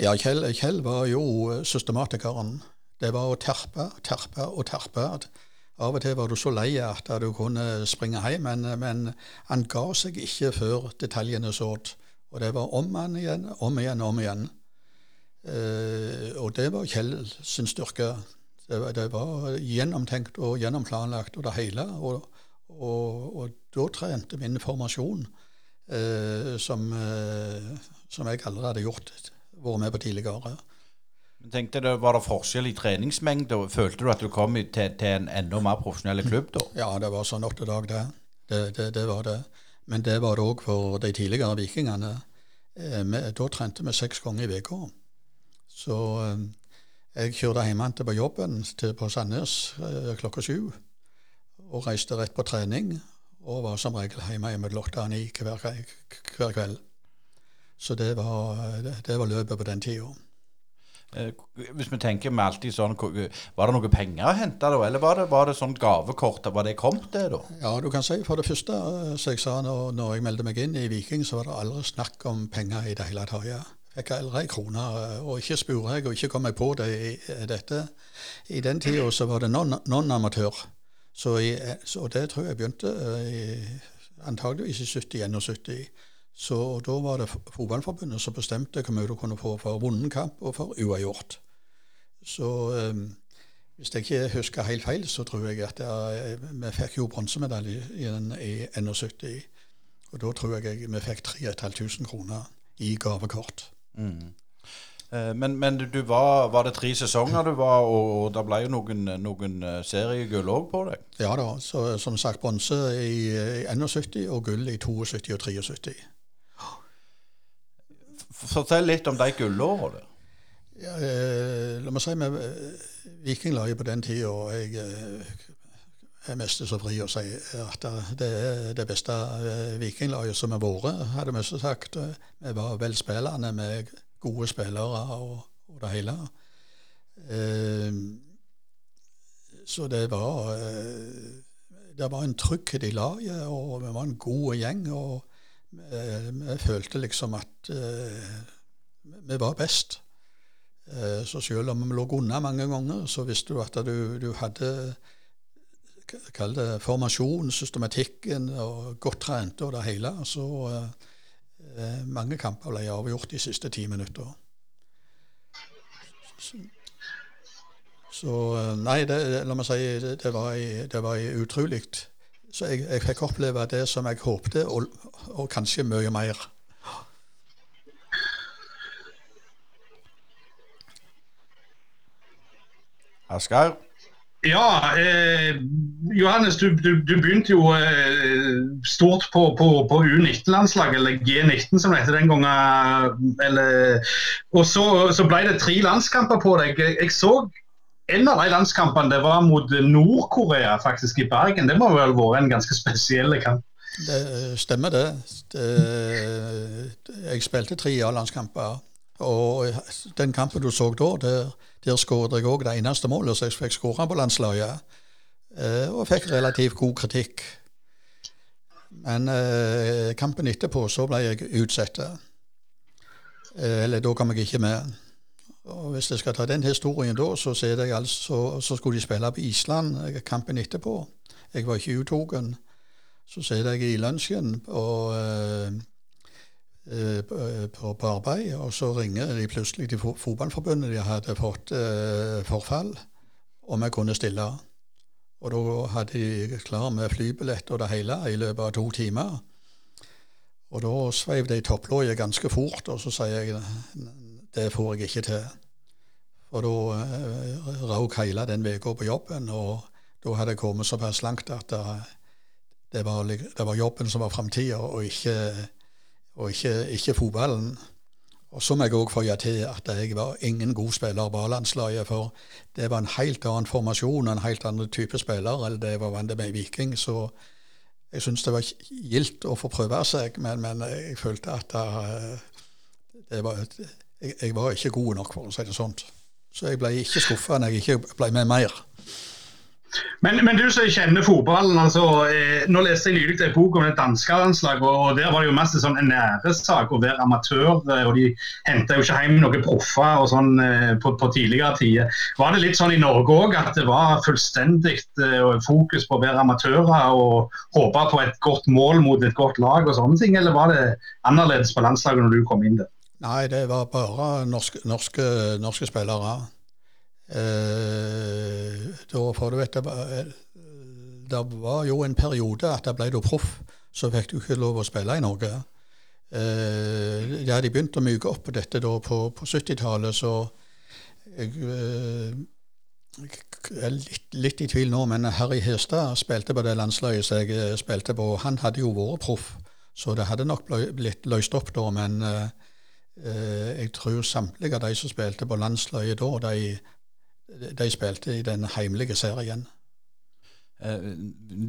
Ja, Kjell, Kjell var jo eh, systematikeren. Det var å terpe, terpe og terpe. Av og til var du så lei at du kunne springe hjem, men, men han ga seg ikke før detaljene sådd. Og det var om han igjen, om igjen, om igjen. Eh, og det var Kjell sin styrke. Det var, det var, gjennomtenkt og gjennomplanlagt og det hele. Og, og, og da trente min formasjon. Som eh, som jeg aldri hadde gjort, vært med på tidligere. Tenkte du, Var det forskjell i treningsmengde? Følte du at du kom til, til en enda mer profesjonell klubb da? Ja, det var sånn åtte dag, det. Det, det. det, var det. Men det var det òg for de tidligere vikingene. Eh, da trente vi seks ganger i uka. Så eh, jeg kjørte hjemmefra på jobben til, på Sandnes eh, klokka sju. Og reiste rett på trening. Og var som regel hjemme mellom åtte og ni hver, hver kveld. Så det var, det var løpet på den tida. Eh, hvis vi tenker med alltid sånn, Var det noe penger å hente da, eller var det, var det sånn gavekort? Var det kommet, det da? Ja, du kan si for det første, eh, som jeg sa når, når, jeg meldte meg inn i Viking, så var det aldri snakk om penger i det hele tatt. Ja. Fikk aldri ei krone, eh, og ikke spurte jeg, og ikke kom jeg på det i, dette. I den tida så var det non-amatør. Så, så, det tror jeg begynte i, antageligvis i 70-71. Så da var det Fotballforbundet som bestemte hvor mye du kunne få for vunnen kamp og for uavgjort. Så um, hvis jeg ikke husker helt feil, så tror jeg at jeg, vi fikk jo bronsemedalje i, i 71. Og da tror jeg vi fikk 3500 kroner i gavekort. Mm. Eh, men, men, du var, var, det tre sesonger du var, og, og det ble jo noen, noen eh, seriegull òg på deg? Ja da. Så, som sagt bronse i, i 71 og gull i 72 og 73. Fortell litt om de gullårene. Ja, eh, la meg si med eh, Vikinglaget på den tida Jeg er mest så fri å si at det er det beste vikinglaget som har vært, hadde vi sagt. Vi var velspillende med gode spillere og, og det hele. Eh, så det var Det var en trygghet i laget, og vi var en god gjeng. og vi følte liksom at vi var best. Så selv om vi lå unna mange ganger, så visste du at du, du hadde kall det formasjon, systematikken, og godt trente og det hele. Så eh, mange kamper ble avgjort de siste ti minutter. Så, eh, nei, det, la meg si, det var, det var utrolig. Så jeg, jeg, fikk oppleve det som jeg håpte, og, og kanskje mye mer. Asgeir? Ja, eh, Johannes, du, du, du, begynte jo eh, stort på, på, på U19-landslaget, eller G19 som det het den gangen. Eller, og så, så, ble det tre landskamper på deg. Jeg, så en av de landskampene det var mot Nord-Korea, i Bergen. Det må vel være en ganske spesiell kamp? Det stemmer, det. det jeg spilte tre A-landskamper. Og den kampen du så da, der, der skåret jeg òg det eneste målet som jeg fikk skåre på landslaget. Eh, og fikk relativt god kritikk. Men eh, kampen etterpå så ble jeg utsatt. Eh, eller da kom jeg ikke med. Og Hvis jeg skal ta den historien da, så, altså, så skulle de spille på Island kampen etterpå. Jeg var ikke uttatt. Så sitter jeg i lunsjen, og Eh, på, på, arbeid, og så ringer de plutselig til fotballforbundet. De hadde fått eh, forfall, om jeg kunne stille. Og da hadde de klar med flybillett og det hele i løpet av to timer. Og da sveiv de topplåget ganske fort, og så sier jeg det får jeg ikke til. Og da eh, rauk hele den uka på jobben, og da hadde jeg kommet såpass langt at det, det, var, det var, jobben som var framtida, og ikke og ikke, ikke fotballen. Og så må jeg òg føye til at jeg var ingen god spiller på A-landslaget, for det var en helt annen formasjon en helt annen type spiller enn det jeg var vant med i Viking. Så jeg syns det var gildt å få prøve seg, men, men jeg følte at det, var, jeg, jeg, var ikke god nok, for å si det sånn. Så jeg ble ikke skuffa når jeg ikke ble med mer. Men, men, du som kjenner fotballen. altså, eh, Nå leste jeg nylig en bok om det danske landslaget. og Der var det jo mest sånn næresak å være amatør. Eh, og De henta jo ikke hjem noen proffer sånn eh, på, på, tidligere tider. Var det litt sånn i Norge òg at det var fullstendig eh, fokus på å være amatører og håpe på et godt mål mot et godt lag og sånne ting, eller var det annerledes på landslaget når du kom inn der? Nei, det var bare norske, norske, norske spillere. Eh, da, for du vet, eh, det var, jo en periode at da ble du proff, så fikk du ikke lov å spille i Norge. Eh, de begynte å myke opp dette da på, på 70-tallet, så jeg, jeg er litt, litt, i tvil nå, men Harry Hestad spilte på det landslaget som jeg spilte på. Han hadde jo vært proff, så det hadde nok blitt løst opp da. Men eh, jeg tror samtlige av de som spilte på landslaget da, de de spilte i den heimlige serien. Eh,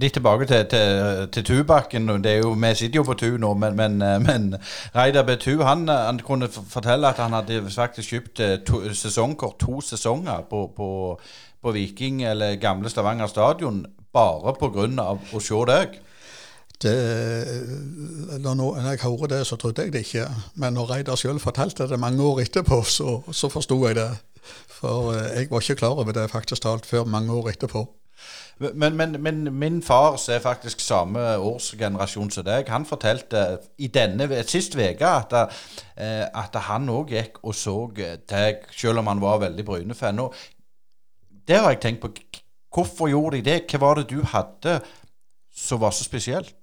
litt tilbake til, til, til Tubakken. Det er jo, vi sitter jo på Tu nå, men, men, eh, men Reidar Betu han, han, kunne fortelle at han hadde faktisk kjøpt eh, to, sesongkort to sesonger på, på, på, Viking, eller gamle Stavanger stadion, bare pga. å se deg. Det, når jeg hører det, så trodde jeg det ikke. Men når Reidar sjøl fortalte det mange år etterpå, så, så forsto jeg det. For eh, jeg var ikke klar over det faktisk talt før mange år etterpå. Men, men, men min far, som er faktisk samme årsgenerasjon som deg, han fortalte i denne sist uke at, eh, at, han òg gikk og så deg, selv om han var veldig Bryne-fan. Det har jeg tenkt på. Hvorfor gjorde de det? Hva var det du hadde som var så spesielt?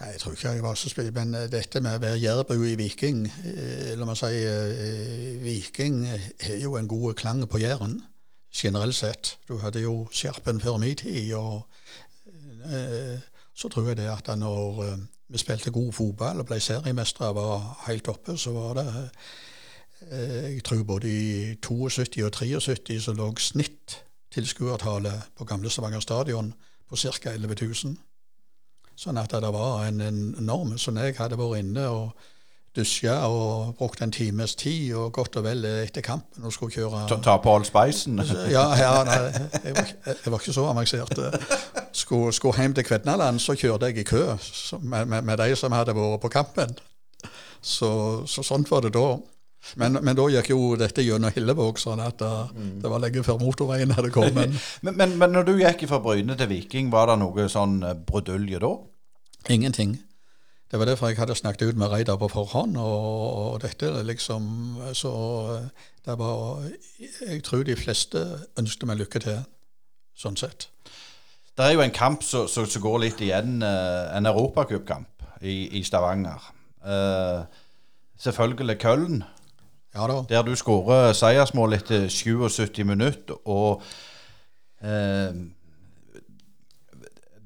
Jeg tror ikke jeg var så spesiell, men eh, dette med å være jærbu i Viking eh, La meg si eh, Viking har jo en god klang på Jæren, generelt sett. Du hadde jo Skjerpen før min tid, og så tror jeg det at når vi spilte god fotball og ble seriemestere og var helt oppe, så var det Jeg tror både i 72 og 73 så lå snitt-tilskuertallet på gamle Stavanger stadion på ca. 11 000. Sånn at det var en, enorm norm. Så når jeg hadde vært inne og dusja og brukt en times tid og godt og vel etter kampen og skulle kjøre Ta, ta på all speisen. ja, ja nei, jeg, var, jeg var ikke så avansert. Skulle, skulle hjem til Kvednaland, så kjørte jeg i kø med, med, med de som hadde vært på kampen. Så, så sånt var det da. Men, men da gikk jo dette gjennom Hillevåg, sånn at det, det var lenge før motorveien hadde kommet. Men, men, men når du gikk fra Bryne til Viking, var det noe sånn eh, brudulje da? Ingenting. Det var derfor jeg hadde snakket ut med Reidar på forhånd, og, og dette liksom Så det var Jeg tror de fleste ønsket meg lykke til, sånn sett. Det er jo en kamp som går litt igjen, eh, en europacupkamp i, i Stavanger. Uh, selvfølgelig Køln, Ja der du skårer seiersmål etter 77 minutter. Og eh,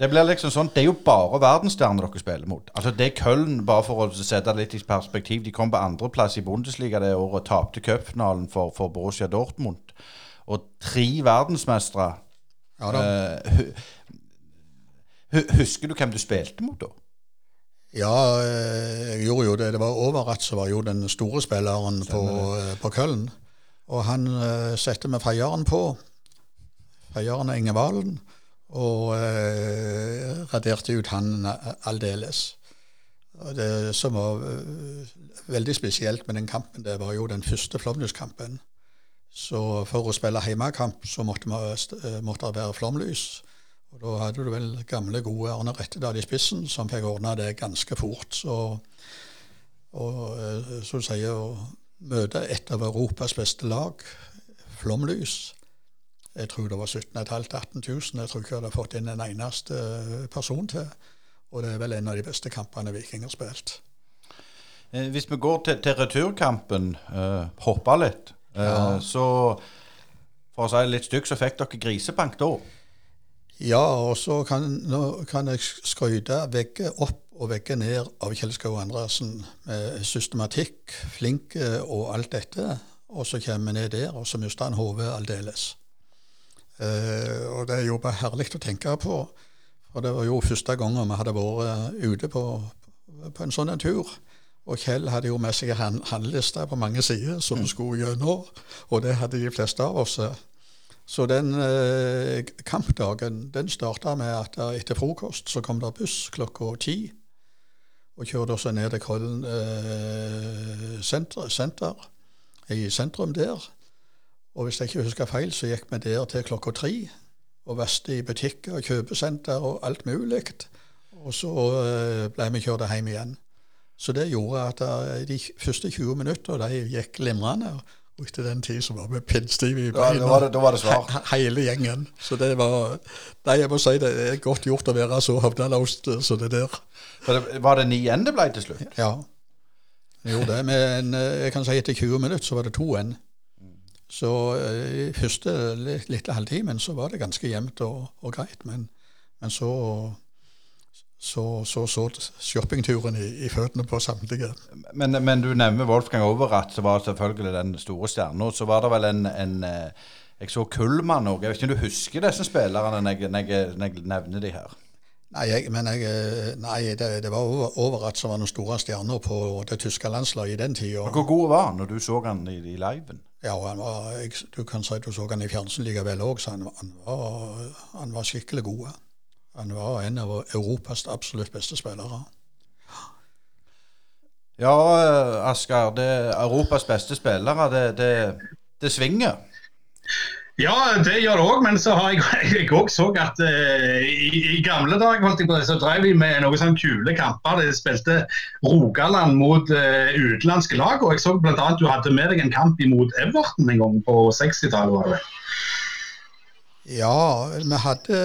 det blir liksom sånn, det er jo bare verdensstjerner dere spiller mot. Altså Det er Køln, bare for å sette det litt i perspektiv. De kom på andreplass i Bundesliga det året tapte cupfinalen for, for Borussia Dortmund. Og tre verdensmestere. Ja. Eh, hu- hu- husker du hvem du spilte mot da? Ja, eh, jeg gjorde jo det. Det var Overratt som var jo den store spilleren på, eh, på Køllen. Og han uh, satte med feieren på. Feieren er Inge Valen. Og eh, raderte ut han eh, aldeles. Det som var eh, veldig spesielt med den kampen, det var jo den første Flåmlys-kampen. Så for å spille hjemmekamp så måtte, eh, måtte det være flomlys. Og da hadde du vel gamle, gode Arne Rettedal i spissen, som fikk ordna det ganske fort. Så, og eh, så du si å møte et av Europas beste lag, Flomlys Jeg tror det var 17 500-18 000. Jeg tror ikke jeg hadde fått inn en eneste eh, person til. Og det er vel en av de beste kampene Viking har spilt. Eh, hvis vi går til, til returkampen, uh, hoppa litt, uh, Ja. så for å si det litt stygt, så fikk dere grisebank da. Ja, og så kan, kan jeg skryte vegge opp og vegge ned av Kjell Skau Andreassen med systematikk, flink og alt dette. Og så kommer vi ned der, og så mister han hodet aldeles. Eh, og det er jo bare herlig å tenke på. For det var jo første gangen vi hadde vært ute på, på en sånn en tur. Og Kjell hadde jo med seg handlelister på mange sider som vi skulle gjennom, og det hadde de fleste av oss. Så den eh, kampdagen den starta med at etter frokost så kom det buss klokka ti. Og kjørte oss ned til Krøllen eh, senter, senter, i sentrum der. Og hvis jeg ikke husker feil, så gikk vi der til klokka tre. Og vasste i butikker kjøpesenter og alt mulig. Og så eh, ble vi kjørt hjem igjen. Så det gjorde at de første 20 minutter de gikk glimrende. Og etter den tid så var vi pinnstive i beina. da, var, det, da var det svar. He- Hele gjengen. Så det var Nei, jeg må si det er godt gjort å være så hovdaløst som det der. Det, var det ni igjen det ble til slutt? Ja. Jeg gjorde det. Men eh, jeg kan si etter 20 minutter så var det to igjen. Så eh, i første lille halvtimen så var det ganske jevnt og, og greit. Men, men så så, så, så shoppingturen i, i føttene på samtlige. Men, men du nevner Wolfgang Overath, som var selvfølgelig den store stjerna. Så var det vel en, en eh, Jeg så Kullmann òg. Jeg vet ikke om du husker disse spillerne når jeg, når jeg, når jeg nevner de her? Nei, jeg, men jeg, eh, nei det, det var over, Overat som var den store stjerna på det tyske landslaget i den tida. Hvor god var han når du så han i, i liven? Ja, han var, jeg, du kan si at du så han i fjernsyn likevel òg, så han, han, var, han var skikkelig god. Han var en av Europas absolutt beste spillere. Ja, Asker. Det Europas beste spillere. Det, det, det svinger. Ja, det gjør det òg, men så har jeg jeg òg så at eh, i, i gamle dager holdt jeg på så drev vi med noen sånne kule kamper. De spilte Rogaland mot eh, utenlandske lag, og jeg så bl.a. du hadde med deg en kamp imot Everton en gang på 60-tallet. Ja, vi hadde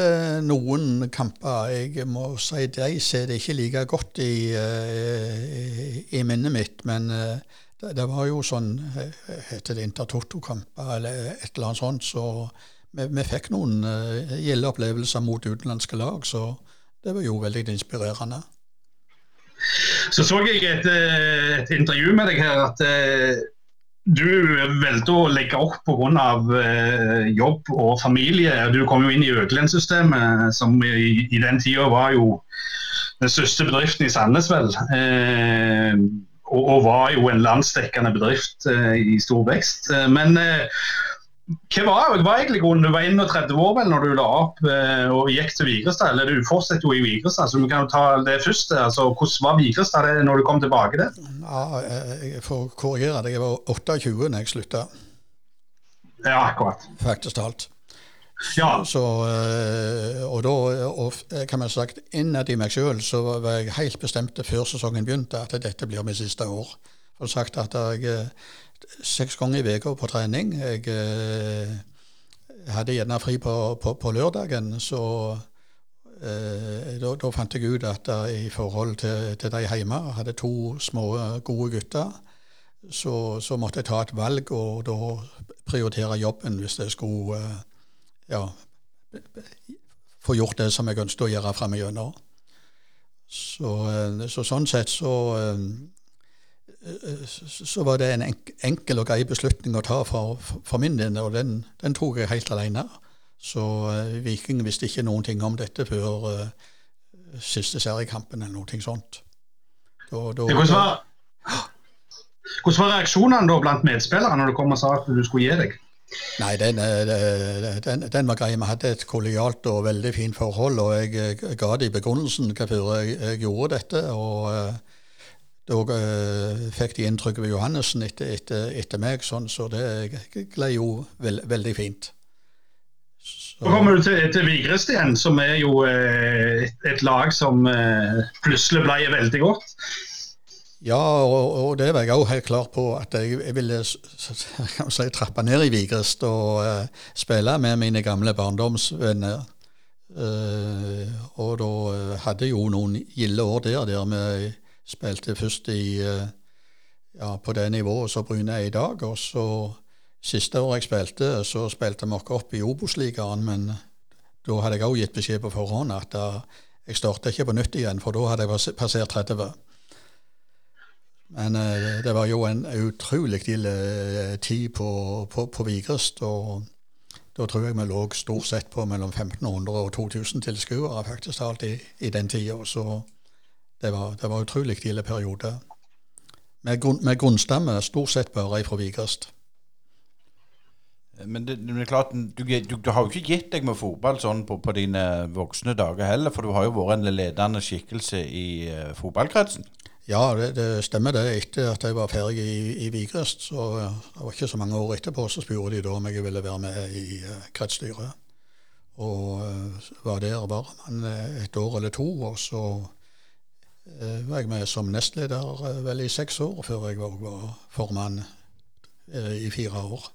noen kamper. Jeg må si de ser det ikke like godt i, eh, i minnet mitt, men eh, det, det var jo sånn eh, Heter det Intertoto-kamper eller et eller annet sånt, så vi, vi fikk noen uh, gilde opplevelser mot utenlandske lag, så det var jo veldig inspirerende. Så så jeg et, eh, et intervju med deg her at eh, du valgte å legge opp pga. Eh, jobb og familie. Du kom jo inn i Økland-systemet, som i, i den tida var jo den største bedriften i Sandnes, vel. Eh, og, og var jo en landsdekkende bedrift i stor vekst. Men hva var, hva var egentlig grunnen? Du var 31 år vel når du la opp og gikk til Vigrestad. Eller du fortsetter jo i Vigrestad, så vi kan jo ta det først. Altså, hvordan var Vigrestad når du kom tilbake der? Ja, jeg får korrigere deg. Jeg var 28 når jeg slutta. Ja, akkurat. Faktisk talt. Ja. Så, eh, og da og kan man sagt, innad i meg sjøl så var jeg helt bestemt før sesongen begynte at dette blir mitt siste år. Og sagt at jeg eh, seks ganger i uka på trening. Jeg eh, hadde gjerne fri på, på, på lørdagen, så eh, da, fant jeg ut at i forhold til, til de hjemme, hadde to små, gode gutter, så, så, måtte jeg ta et valg og da prioritere jobben hvis jeg skulle ja, få gjort det som jeg ønsket å gjøre framover. Så, så sånn sett så så var det en enkel og grei beslutning å ta for, for min del, og den, den, tok jeg helt alene. Så uh, Viking visste ikke noen ting om dette før uh, siste seriekampen eller noe sånt. Da, da, hvordan, var, hvordan var reaksjonene da blant medspillere når du kom og sa at du skulle gi deg? Nei, den, den, den, var grei. Vi hadde et kollegialt og veldig fint forhold, og jeg, ga de begrunnelsen hvorfor jeg, jeg, gjorde dette. og da uh, fikk de inntrykk ved Johannessen etter, etter, etter, meg, sånn, så det gled jo veld, veldig fint. Så kommer du til, til igjen, som er jo uh, et, et, lag som uh, plutselig ble veldig godt. Ja, og, og det var jeg òg helt klar på, at jeg, jeg ville si, trappe ned i Vigrest og spille med mine gamle barndomsvenner. og da hadde jeg jo noen gilde år der, der vi Spilte først i, eh, ja, på det nivået som Bryne er i dag. Og så siste år jeg spilte, så spilte vi oss opp i Obos-ligaen, men da hadde jeg òg gitt beskjed på forhånd at da, jeg starta ikke på nytt igjen, for da hadde jeg passert 30. Men eh, det var jo en utrolig eh, tid på, på, på Vigrest. og da tror jeg vi lå stort sett på mellom 1500 og 2000 tilskuere faktisk talt i, i den tida. Det var, det var utrolig ille periode. Med, grunn, med grunnstamme stort sett bare fra Vigrest. Men det, det, er klart, du, du, du, har jo ikke gitt deg med fotball sånn på, på, dine voksne dager heller, for du har jo vært en ledende skikkelse i uh, fotballkretsen? Ja, det, det, stemmer det. Etter at jeg var ferdig i, i Vigrest, så det var ikke så mange år etterpå, så spurte de da om jeg ville være med i uh, kretsstyret. Og uh, var der bare et år eller to, og så var jeg med som nestleder eh, vel i seks år, før jeg òg var formann eh, i fire år.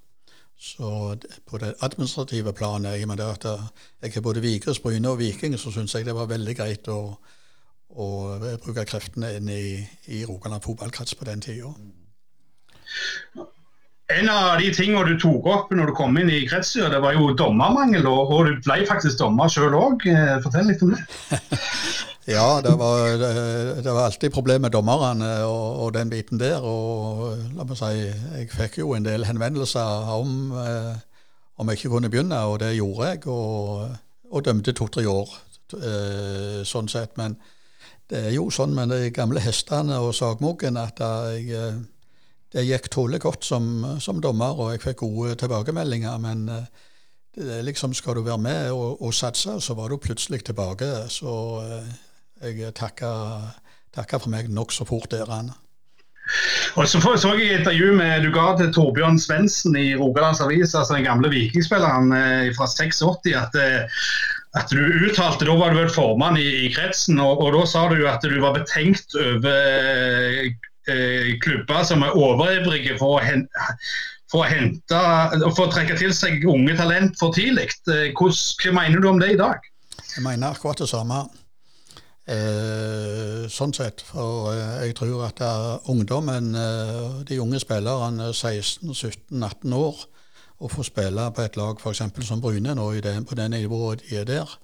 Så på det administrative planet, i og med at jeg er både Vigres, Bryne og Viking, så syns jeg det var veldig greit å, å bruke kreftene inn i, i Rogaland fotballkrets på den tida. En av de tingene du tok opp når du kom inn i kretsstyret, det var jo dommermangel. Og du ble faktisk dommer sjøl òg. Fortell litt om det. Ja, det var, det, var, alltid problem med dommerne og, og, den biten der. Og la meg si, jeg fikk jo en del henvendelser om eh, om jeg ikke kunne begynne, og det gjorde jeg. Og, og dømte to-tre år, eh, sånn sett. Men det er jo sånn med de gamle hestene og sagmuggen at jeg, eh, det gikk tålelig godt som, som, dommer, og jeg fikk gode tilbakemeldinger. Men eh, det liksom, skal du være med og, og satse, så var du plutselig tilbake. Så jeg takker for meg nokså fort der. Anne. Og så så jeg et intervju med du ga til Torbjørn Svendsen i Rogalands Avis, altså den gamle vikingspilleren eh, fra 86, at, eh, at du uttalte Da var du vel formann i, i kretsen, og, og, da sa du at du var betenkt over eh, klubber som er overivrige for å hente for å, hente, for å trekke til seg unge talent for tidlig. Eh, hva mener du om det i dag? Jeg mener akkurat det samme. Eh, sånn sett. For eh, jeg tror at ungdommen, eh, de unge spillerne 16-17-18 år, å få spille på et lag f.eks. som Bryne nå det, på det nivået de er der,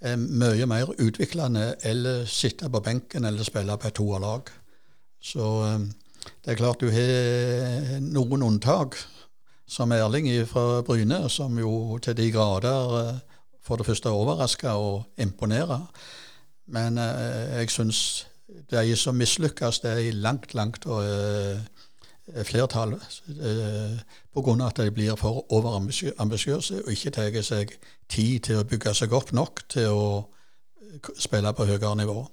er mye mer utviklende eller sitte på benken eller spille på et toerlag. Så eh, det er klart du har noen unntak, som Erling fra Bryne, som jo til de grader eh, for det første overrasker og imponerer. Men eh, jeg syns de som mislykkes, det er i langt, langt uh, flertall uh, pga. at de blir for overambisiøse og ikke tar seg tid til å bygge seg opp nok til å spille på høyere nivå.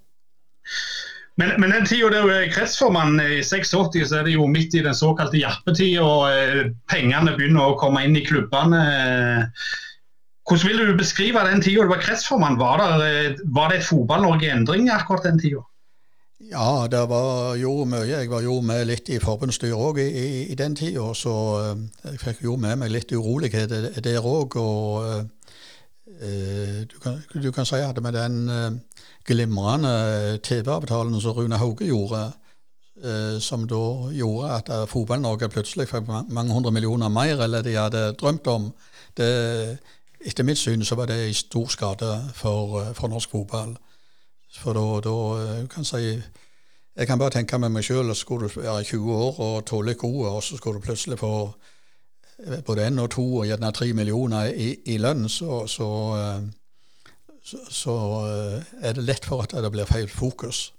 Men, men den tida du er kretsformann i 86, så er det jo midt i den såkalte jappetida, og eh, pengene begynner å komme inn i klubbene. Hvordan vil du beskrive den tida du var kretsformann? Var, det, var det et Fotball-Norge i endring akkurat den tida? Ja, det var jo mye. Jeg var jo med litt i forbundsstyret òg i, i, i, den tida, så eh, jeg fikk jo med meg litt urolighet der òg. Og uh, du, kan, du, kan, si at med den uh, glimrende TV-avtalen som Rune Hauge gjorde, eh, som da gjorde at eh, Fotball-Norge plutselig fikk mange hundre millioner mer enn de hadde drømt om. Det, etter mitt syn så var det i stor skade for, eh, for norsk fotball. For da, da kan jeg si Jeg kan bare tenke med meg sjøl, skulle du være 20 år og tåle gode, og så skulle du plutselig få både én og to og gjerne tre millioner i, i lønn, så, så så, så eh, er det lett for at det blir feil fokus.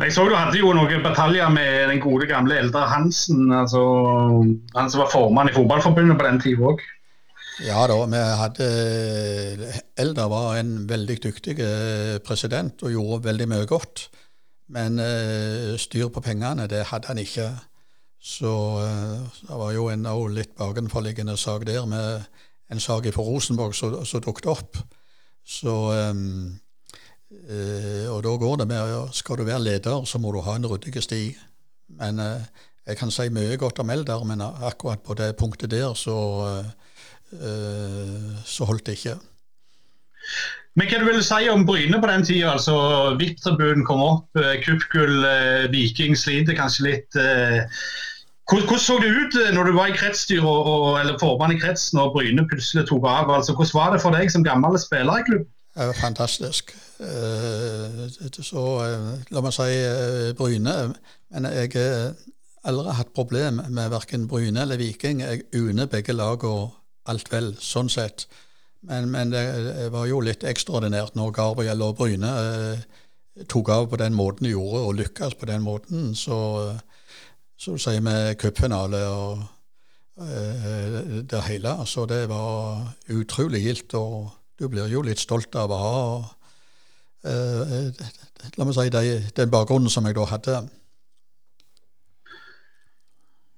Jeg så du hadde jo noen bataljer med den gode gamle Eldre Hansen. altså Han som var formann i Fotballforbundet på den tida òg. Ja da, vi hadde Eldre var en veldig dyktig eh, president og gjorde veldig mye godt. Men uh, styr på pengene, det hadde han ikke. Så uh, det var jo en litt bakenforliggende sak der med en sak fra Rosenborg som dukket opp. Så um, uh, Og da går det med Skal du være leder, så må du ha en ryddig sti. Men jeg kan si mye godt om Eldar, men akkurat på det punktet der så, uh, så holdt det ikke. Men hva du vil si om Bryne på den tida? Altså, VIP-tribunen kom opp, cupgull, Viking sliter kanskje litt. Hvordan så det ut eh, når du var i kretsstyret eller formann i kretsen og Bryne plutselig tok av? Altså, hvordan var det for deg som gammel spiller i klubb? Fantastisk. Eh, så eh, la meg si Bryne. Men jeg har aldri hatt problem med verken Bryne eller Viking. Jeg unner begge lagene alt vel, sånn sett. Men, men, det var jo litt ekstraordinært når Gabriel og Bryne tok av på den måten de gjorde, og lykkes på den måten. Så så du sier, med cupfinale og eh, det hele. Så det var utrolig gildt, og du blir jo litt stolt av å ha eh, La meg si de, den bakgrunnen som jeg da hadde.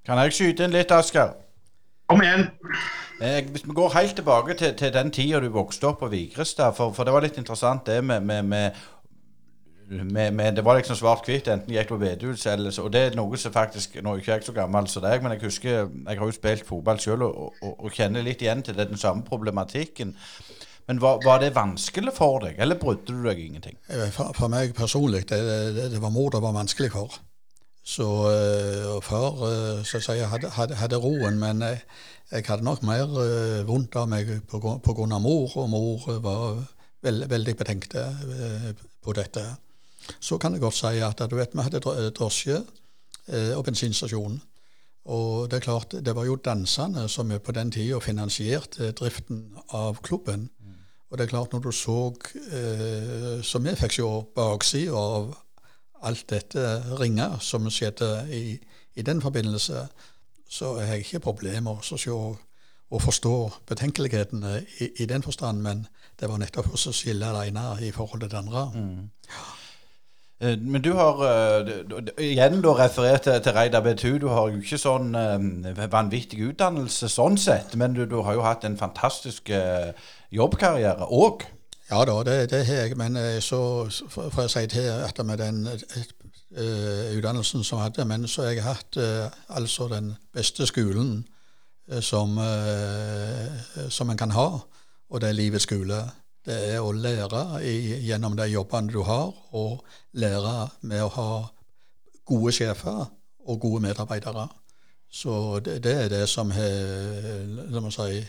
Kan jeg skyte inn litt, Asker? Kom igjen. Eh, hvis vi går helt tilbake til, til den tida du vokste opp på Vigrestad, for, for, det var litt interessant det med, med, med med, med, det var liksom svart-hvitt. Enten gikk på bedehus Og det er noe som faktisk Nå er ikke så gammel som deg, men jeg husker Jeg har jo spilt fotball sjøl og, og, og, kjenner litt igjen til den samme problematikken. Men var, var, det vanskelig for deg, eller brydde du deg ingenting? Eh, for, for meg personlig, det, det, det, var mor det var vanskelig for. Så øh, og far øh, så å si, hadde, hadde, hadde, roen, men jeg, jeg hadde nok mer uh, vondt av meg av mor, og mor var veld, veldig betenkte på dette så kan jeg godt si at du vet, vi hadde drosje uh, og bensinstasjon. Og det er klart, det var jo danserne som på den tida finansierte driften av klubben. Mm. Og det er klart, når du så eh, Så vi fikk se baksida av alt dette ringe som skjedde i, i, den forbindelse, så har jeg ikke problemer med å se og forstå betenkelighetene i, i, den forstand, men det var nettopp å skille det ene i forhold til det andre. Mm. Eh, men du har uh, igjen da referert til, Reidar Betu. Du har jo ikke sånn uh, vanvittig utdannelse sånn sett, men du, du, har jo hatt en fantastisk jobbkarriere òg. Ja da, det, det har jeg. Men så får jeg si til at med den utdannelsen som hadde, men så har jeg hatt altså den beste skolen som, som en kan ha, og det er livets skole. Det er å lære i, gjennom de jobbene du har, og lære med å ha gode sjefer og gode medarbeidere. Så det, det er det som har si,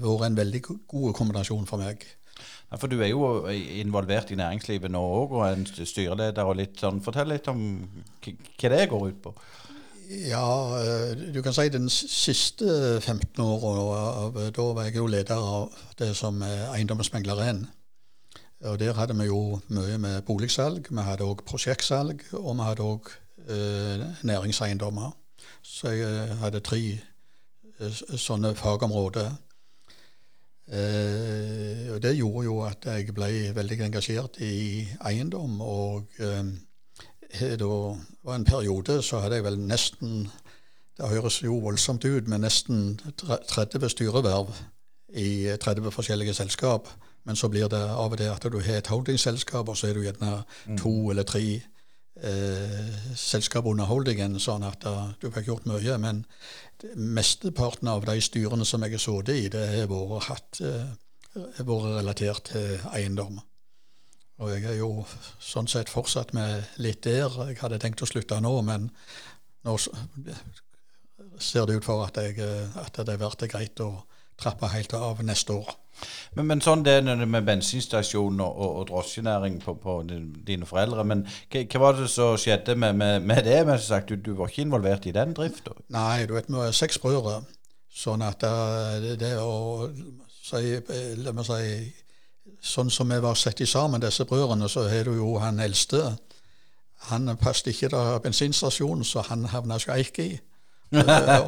vært en veldig god kombinasjon for meg. Ja, for du er jo involvert i næringslivet nå òg, og en styreleder og litt sånn. Fortell litt om hva det går ut på. Ja, eh, du kan si den siste 15 åra. Da var jeg jo leder av det som er Eiendomsmegleren. Og der hadde vi jo mye med boligsalg. Vi hadde òg prosjektsalg, og vi hadde òg eh, næringseiendommer. Så jeg eh, hadde tre eh, sånne fagområder. Eh, og det gjorde jo at jeg ble veldig engasjert i eiendom. Og eh, da var en periode så hadde jeg vel nesten Det høres jo voldsomt ut, men nesten 30 styreverv i 30 forskjellige selskap. Men så blir det av og til at du har et holdingselskap, og så er du gjerne mm. to eller tre eh, selskapet under sånn at du har gjort mye. Men mesteparten av de styrene som jeg har sittet i, det har vært, hatt, eh, vært relatert til eiendom. Og jeg er jo sånn sett fortsatt med litt der. Jeg hadde tenkt å slutte nå, men nå ser det ut for at, jeg, at det blir greit å trappe helt av neste år. Men, men sånn det med bensinstasjon og, og, og drosjenæring på, på, dine foreldre. Men hva, hva, var det som skjedde med, med, med det? Men sagt, du, du, var ikke involvert i den drifta? Nei, du vet vi er seks brødre. Sånn at det, det å si, La meg si Sånn som vi var satt sammen, disse brødrene, så har du jo han eldste. Han passet ikke til bensinstasjonen, så han havna ikke i.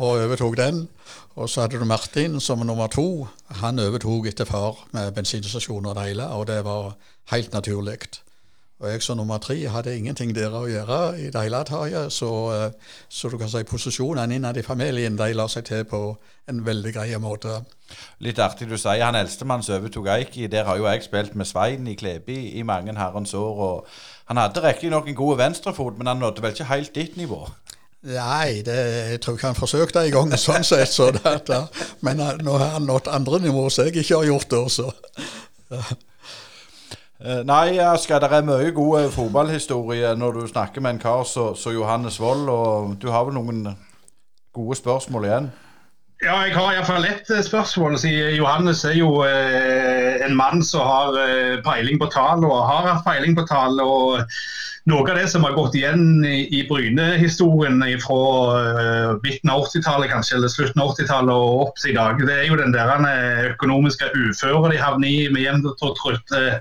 og overtok den. Og så hadde du Martin som nummer to. Han overtok etter far med bensinstasjoner og det hele, og det var helt naturlig. Og jeg som nummer tre hadde ingenting der å gjøre i det hele tatt. Så, eh, så, du kan si posisjonene innad i familien de la seg til på en veldig grei måte. Litt artig du sier han eldstemann som overtok Eiki. Der har jo jeg spilt med Svein i Klebi i mange herrens år. og Han hadde riktignok en god venstrefot, men han nådde vel ikke helt ditt nivå? Nei, det, jeg tror ikke han forsøkte en gang, sånn sett. Så det, men nå har han nådd andre nivå som jeg ikke har gjort det. Så. Ja. Eh, nei, Asker, det er mye god eh, fotballhistorie når du snakker med en kar som Johannes Wold. Og du har vel noen gode spørsmål igjen? Ja, jeg har iallfall ett eh, spørsmål. siden Johannes er jo eh, en mann som har eh, peiling på tall, og har hatt peiling på tall. og noe av det som har gått igjen i, i Bryne-historien fra uh, midten av 80-tallet kanskje, eller slutten av 80-tallet og opp til i dag, det er jo den der eh, økonomiske uføret de havner i med jevnt og trutt. Uh,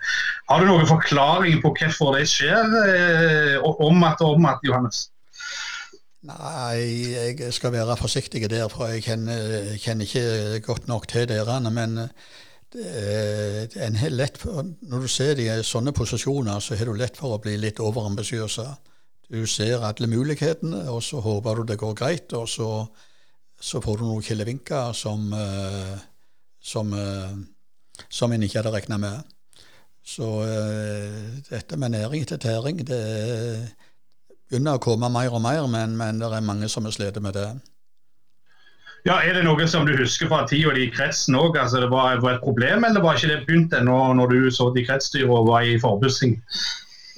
har du noen forklaring på hvorfor det skjer, uh, om at, om at, Johannes? Nei, jeg skal være forsiktig der, for jeg kjenner, kjenner ikke godt nok til dere. Men for, når du ser de i sånne posisjoner, så har du lett for å bli litt overambisiøs. Du ser alle mulighetene, og så håper du det går greit, og så, så får du noen killevinker som, eh, som, eh, som en ikke hadde regna med. Så dette med næring til tæring, det begynner å komme mer og mer, men, men det er mange som har slitt med det. Ja, Er det noe som du husker fra tida di i kretsen òg? Altså, det var, var, et problem, eller var ikke det begynt ennå når du så i kretsstyret og var i forbussing?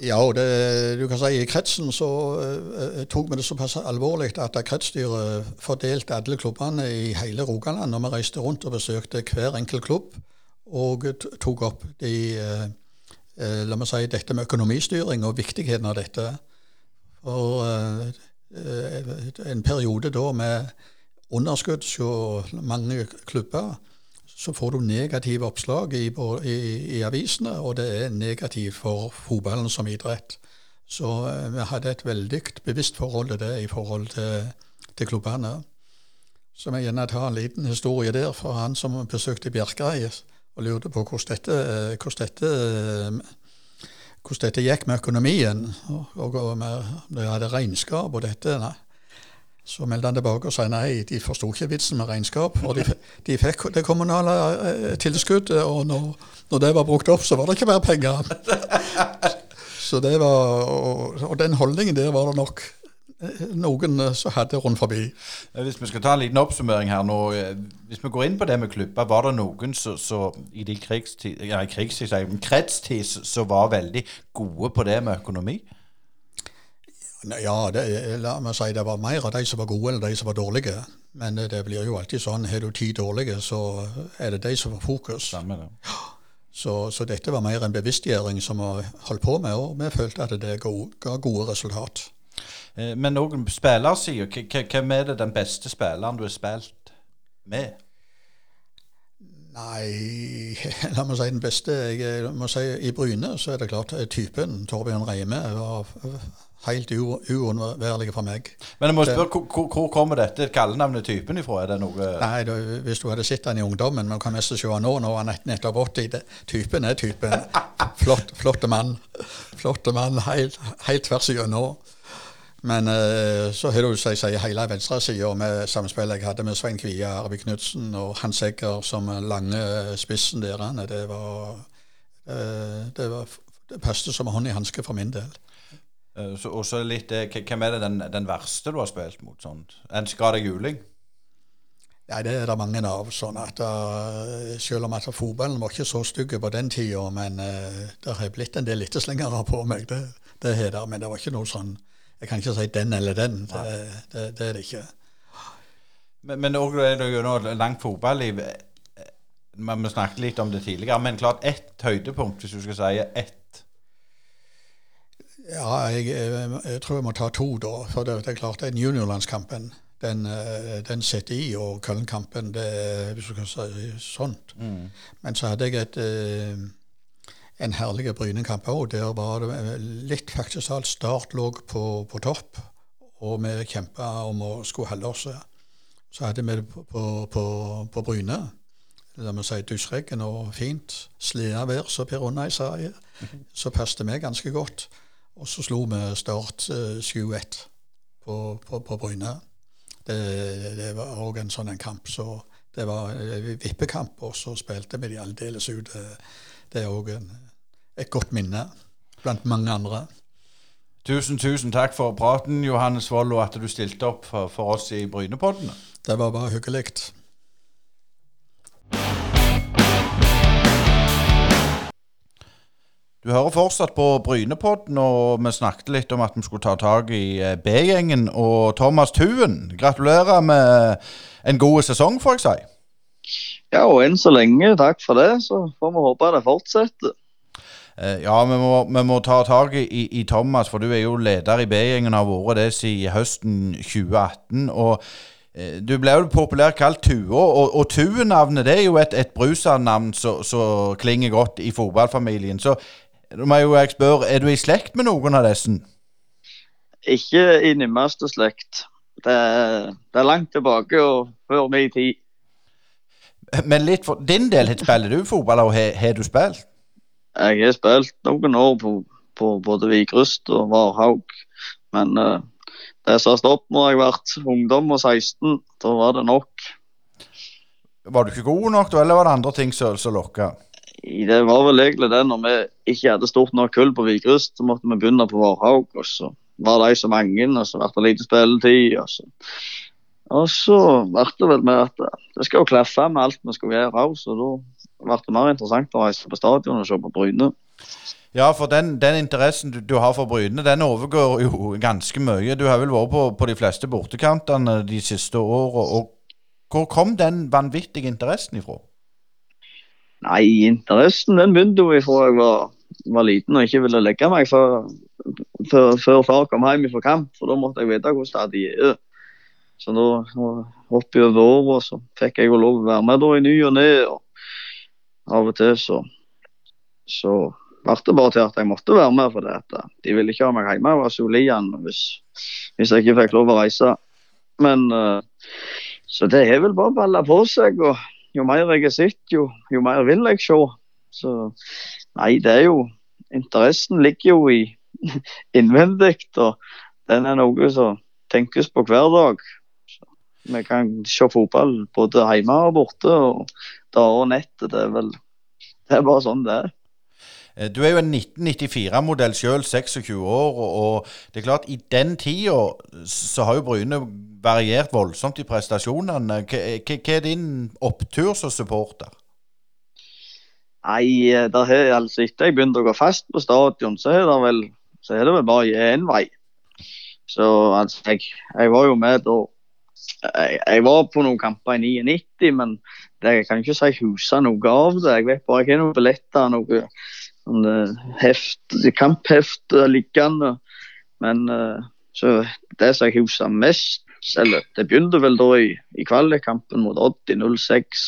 Ja, det, du kan si i kretsen så uh, tok vi det såpass alvorlig at kretsstyret fordelte alle klubbene i hele Rogaland. Og vi reiste rundt og besøkte hver enkelt klubb og tok opp de, uh, uh, la meg si, dette med økonomistyring og viktigheten av dette. For en periode da med underskudd hos mange klubber, så får du negative oppslag i, i, i, avisene, og det er negativt for fotballen som idrett. Så eh, vi hadde et veldig bevisst forhold til det i forhold til, til klubbene. Så vi gjerne tar en liten historie der fra han som besøkte Bjerkreim og lurte på hvordan dette, hvordan dette, hvordan dette gikk med økonomien. Og, og, det hadde regnskap og dette. Nei. Så meldte han tilbake og sa nei, de forsto ikke vitsen med regnskap. Og de, de fikk det kommunale eh, tilskuddet, og når, når, det var brukt opp, så var det ikke mer penger. Så det var, og, og den holdningen der var det nok eh, noen eh, som hadde rundt forbi. Hvis vi skal ta en liten oppsummering her nå. Hvis vi går inn på det med klubber, var det noen som i de krigstid, ja, krigstid, kretstid som var veldig gode på det med økonomi? Ja, det, la meg si det var mer av de som var gode enn de som var dårlige. Men det blir jo alltid sånn. Har du ti dårlige, så er det de som får fokus. Samme det. Så, så, dette var mer en bevisstgjøring som vi holdt på med, og vi følte at det ga gode resultat. Eh, men noen spillersida. hvem er det den beste spilleren du har spilt med? Nei, la meg si den beste. Jeg må si I Bryne så er det klart typen Torbjørn Reime var helt uunnværlig for meg. Men jeg må spørre, hvor, hvor kommer dette kallenavnet typen ifra? Er det noe Nei, du, Hvis du hadde sett han i ungdommen, men kan mest se han nå når han er nettopp 80 det, Typen er typen. Flott, flotte mann. Flotte mann helt, helt tvers igjennom. Men uh, så har du si, si, hele venstresida med samspillet jeg hadde med Svein Kvia, Arvid Knutsen og Hans Egger som lange spissen der. Det var, uh, det var det passet som hånd i hanske for min del. Så, og så litt, Hvem er det den, den, verste du har spilt mot? sånt? En skada juling? Nei, Det er det mange av. sånn at uh, Selv om at fotballen var ikke så stygg på den tida, men uh, det har blitt en del etterslengere på meg. Det, det er det, men det var ikke noe sånn jeg kan ikke si den eller den. Det, det, det er det ikke. Men òg er det jo nå langt fotballiv. Vi snakket litt om det tidligere, men klart ett høydepunkt, hvis du skal si ett? Ja, jeg, jeg, tror jeg må ta to, da. For det, det er klart den juniorlandskampen, den, eh, den setter i, og Köln-kampen, hvis du kan si sånt. Mm. Men så hadde jeg et eh, en herlig Bryne-kamp òg. Der var det litt faktisk alt Start lå på, på topp, og vi kjempa om å skulle holde oss. Så hadde vi det på, på, på Bryne. La meg si dusjregn og fint. Slea vær, som Per Unnai sa. Så passet vi ganske godt. Og så slo vi Start 7-1 på, på, på, Bryne. Det, det var òg en sånn en kamp. Så det var vippekamp, og så spilte vi de aldeles ut. Det er òg et godt minne blant mange andre. Tusen, tusen takk for praten, Johannes Wold, og at du stilte opp for, for oss i Brynepoddene. Det var bare hyggelig. Du hører fortsatt på Brynepodden, og vi snakket litt om at vi skulle ta tak i eh, B-gjengen og Thomas Thuen. Gratulerer med en god sesong, får jeg si. Ja, og enn så lenge, takk for det. Så får vi håpe det fortsetter. Eh, ja, vi må, vi må, ta tak i, i, Thomas, for du er jo leder i B-gjengen, har vært det siden høsten 2018. og eh, Du ble jo populært kalt Tua, og, og Tue-navnet det er jo et, et brusernavn som klinger godt i fotballfamilien. Så nå må jo jeg spørre, er du i slekt med noen av disse? Ikke i nærmeste slekt. Det er, det er, langt tilbake og før min tid. Men litt for din del, spiller du fotball, og har, har du spilt? Jeg har spilt noen år på, på både Vigrust og Varhaug, men uh, det som har stoppet når jeg har vært ungdom og 16, da var det nok. Var du ikke god nok da, eller var det andre ting som lokka? Det var vel egentlig det når vi ikke hadde stort nok kull på Vigrust, så måtte vi begynne på Vårhaug. Og så var de så mange, og så ble det lite spilletid. Og så, og så ble det vel med at det skal jo klaffe med alt vi skal gjøre òg, så da ble det mer interessant å reise på stadion og se på Bryne. Ja, for den, den interessen du, du, har for Bryne, den overgår jo ganske mye. Du har vel vært på, på de fleste bortekantene de siste åra. Hvor kom den vanvittige interessen ifra? Nei, interessen den begynte jo ifra jeg var, var, liten og ikke ville legge meg før, før, før far kom hjem fra kamp. For da måtte jeg vite hvordan det hadde gitt. Så nå, jeg over året så fikk jeg jo lov å være med da i ny og ne. Og av og til så, så ble det bare til at jeg måtte være med. For dette. De ville ikke ha meg hjemme jeg var hvis, hvis jeg ikke fikk lov å reise. Men uh, Så det er vel bare balla på seg. og Jo mer jeg har sett, jo, jo mer vil jeg se. Så nei, det er jo Interessen ligger jo i innvendig, og den er noe som tenkes på hver dag. Vi kan se fotball både hjemme og borte. og Da og nett. det er vel Det er bare sånn det er. Eh, du er jo en 1994-modell sjøl, 26 år. Og det er klart, i den tida så har jo Bryne variert voldsomt i prestasjonene. Hva er din opptur som supporter? Nei, det der har altså etter jeg begynte å gå fast på stadion, så er det vel, så er det vel bare én vei. Så altså, jeg, jeg var jo med da jeg, jeg, var på noen kamper i 99, men det, jeg kan ikke si huske noe av det. Jeg vet bare jeg har noen billetter, noe heft, kampheft liggende. Men uh, så det som jeg husker mest eller Det begynte vel da i, i kvalikkampen mot Odd i 06.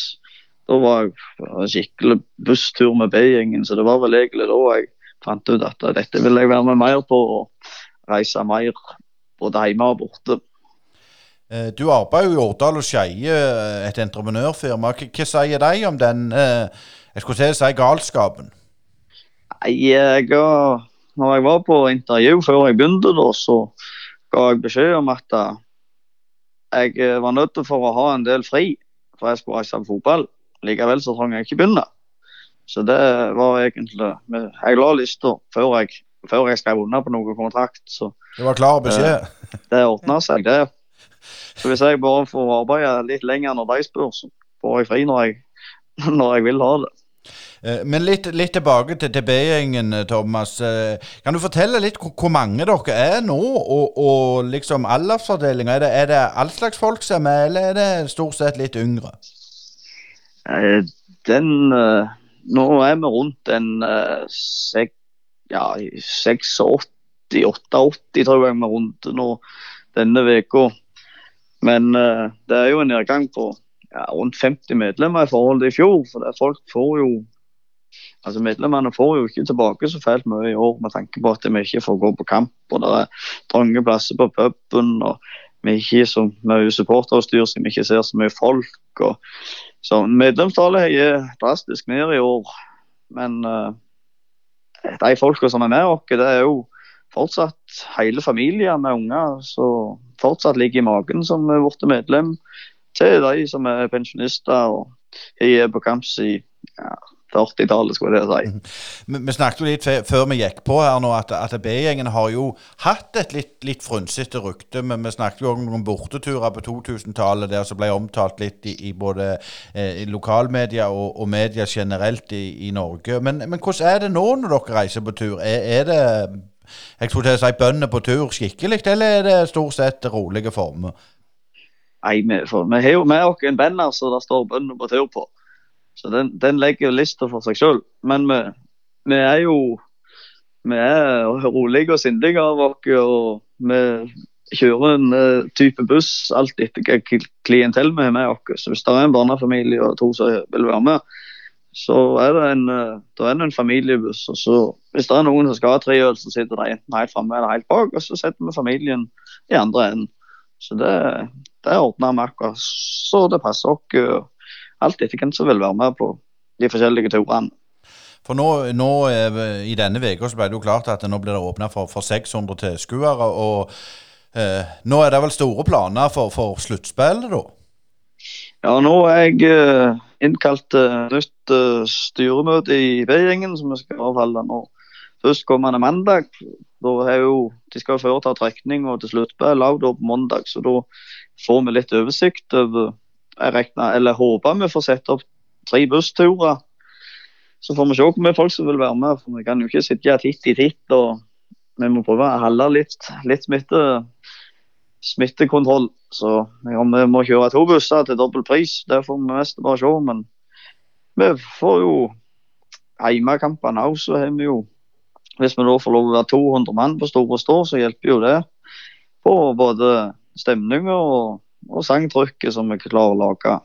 da var jeg på en skikkelig busstur med B-gjengen, så det var vel egentlig da jeg fant ut at dette vil jeg være med mer på, og reise mer både hjemme og borte. Eh, Du arbeider jo i Årdal og Skeie, eh, et entreprenørfirma. Hva, sier de om den eh, jeg skulle si galskapen? Nei, jeg ga, når jeg var på intervju før jeg begynte, da, så ga jeg beskjed om at eh, jeg eh, var nødt til for å ha en del fri, for jeg skulle reise på fotball. Likevel så trang jeg ikke begynne. Så det var egentlig Jeg la lista før jeg, før jeg skrev under på noen kontrakt, så Det var klar beskjed. det ordna seg, det. Så hvis jeg bare får arbeide litt lenger når de spør, så får jeg fri når jeg, når jeg vil ha det. Eh, Men litt, litt tilbake til, til B-gjengen, eh, Thomas. Eh, Kan du fortelle litt hvor, mange dere er nå, og, og liksom aldersfordelinga? Er er det all slags folk som er med, eller er det stort sett litt yngre? Den Nå er vi rundt en sek, ja, 86-88, tror jeg vi er rundt nå denne uka. Men det er jo en nedgang på ja, rundt 50 medlemmer i forhold til i fjor. For det, folk får jo Altså Medlemmene får jo ikke tilbake så fælt mye i år med tanke på at vi ikke får gå på kamp. og Det er trange plasser på puben. og Vi er ikke så mye supporterutstyr, som vi ikke ser så mye folk. og så Medlemstallet er drastisk ned i år. Men uh, de folka som er med oss, det er jo fortsatt hele familier med unger som fortsatt ligger i magen som er blitt medlem, til de som er pensjonister og har på kamp siden ja, 40-tallet, skulle jeg si. Vi, vi snakket jo litt før vi gikk på her nå, at, at B-gjengen har jo hatt et litt, litt frynsete rykte. Men vi snakket jo om noen borteturer på 2000-tallet der som ble omtalt litt i, i både eh, i lokalmedia og, og media generelt i, i Norge. Men, men hvordan er det nå når dere reiser på tur? Er, er det jeg skulle til å si bønder på tur skikkelig, eller er det stort sett rolige former? Nei, for, vi har jo med oss en banner som det står 'bønder på tur' på. Så den, den legger lista for seg sjøl. Men vi, vi er jo vi er rolige og sindige av oss, og vi kjører en uh, type buss alt etter hva kl- klientell vi har med oss. Så hvis det er en barnefamilie og to som vil være med, så er det en, uh, er en familiebuss. Og så, hvis det er noen som skal ha tre øl, så sitter de enten helt framme eller helt bak, og så setter vi familien i andre enden. Så det, det ordna vi akkurat så det passer oss. Alt etter hvem som vil være med på de forskjellige turene. For nå, nå eh, i denne uka ble det jo klart at nå blir det åpna for, for 600 tilskuere. Og eh, nå er det vel store planer for, for sluttspillet, da? Ja, nå er jeg eh, innkalt til nytt eh, styremøte i B-gjengen, som vi skal avholde nå førstkommende mandag. Da er jo, De skal jo foreta trekning og til sluttspill på mandag, så da får vi litt oversikt over jeg regner, eller håper vi får sette opp tre bussturer. Så får vi se hvor mye folk som vil være med. for Vi kan jo ikke sitte titt i titt. og Vi må prøve å holde litt, litt smitte, smittekontroll. Så om vi må kjøre to busser til dobbel pris, det får vi mest bare se. Men vi får jo hjemmekampene òg, så har vi jo Hvis vi da får lov å være 200 mann på Store Stå, så hjelper jo det på både stemninga og, og sangtrykket som vi klarer å lage.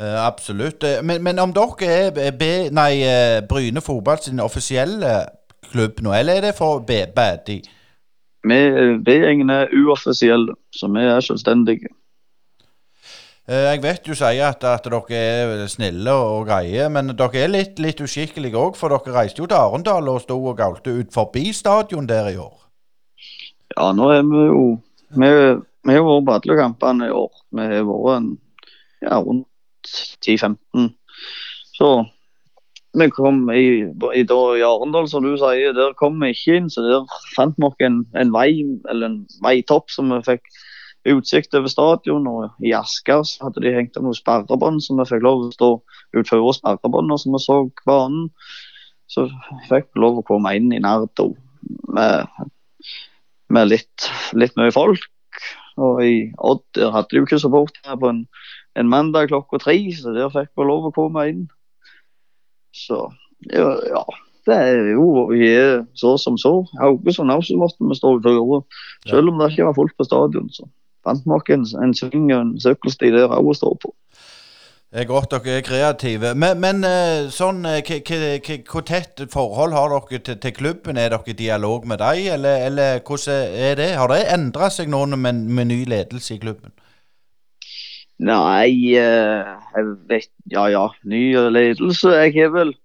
Uh, absolutt. Eh, Men, men om dere er B, nei, eh, Bryne fotball sin offisielle klubb nå, eller er det for B-Baddy? Vi B-gjengen er uoffisielle, så vi er selvstendige. Eh, Jeg vet du sier at, at dere er snille og greie, men dere er litt, litt uskikkelige òg, for dere reiste jo til Arendal og sto og galte ut forbi stadion der i år. Ja, nå er vi jo Vi, har vært på alle kampene i år. Vi har vært ja, rundt 10-15. Så vi kom i, i, i Arendal, som du sier, der kom vi ikke inn. Så der fant vi en, en vei, eller en veitopp som vi fikk utsikt over stadion. Og i Asker så hadde de hengt opp noen sperrebånd, så vi fikk lov å stå utenfor sperrebåndene som vi så banen. Så fikk vi lov å komme inn i Nardo med, med litt, litt mye folk. Og i Odd der hadde de jo ikke support her på en, en mandag klokka tre, så der fikk vi lov å komme inn. Så ja, ja det er jo vi er så som så. Haugesund også måtte vi stå utenfor. Selv om det ikke var fullt på stadion, så fant nok en, en sving og en sykkelsti der òg å stå på. Det er godt dere er kreative. Men, men eh, sånn, eh, hvor tett forhold har dere til, til klubben? Er dere i dialog med dem, eller, eller hvordan er det? Har det endra seg nå med, med ny ledelse i klubben? Nei, eh, jeg vet Ja ja, ny ledelse. Jeg har vel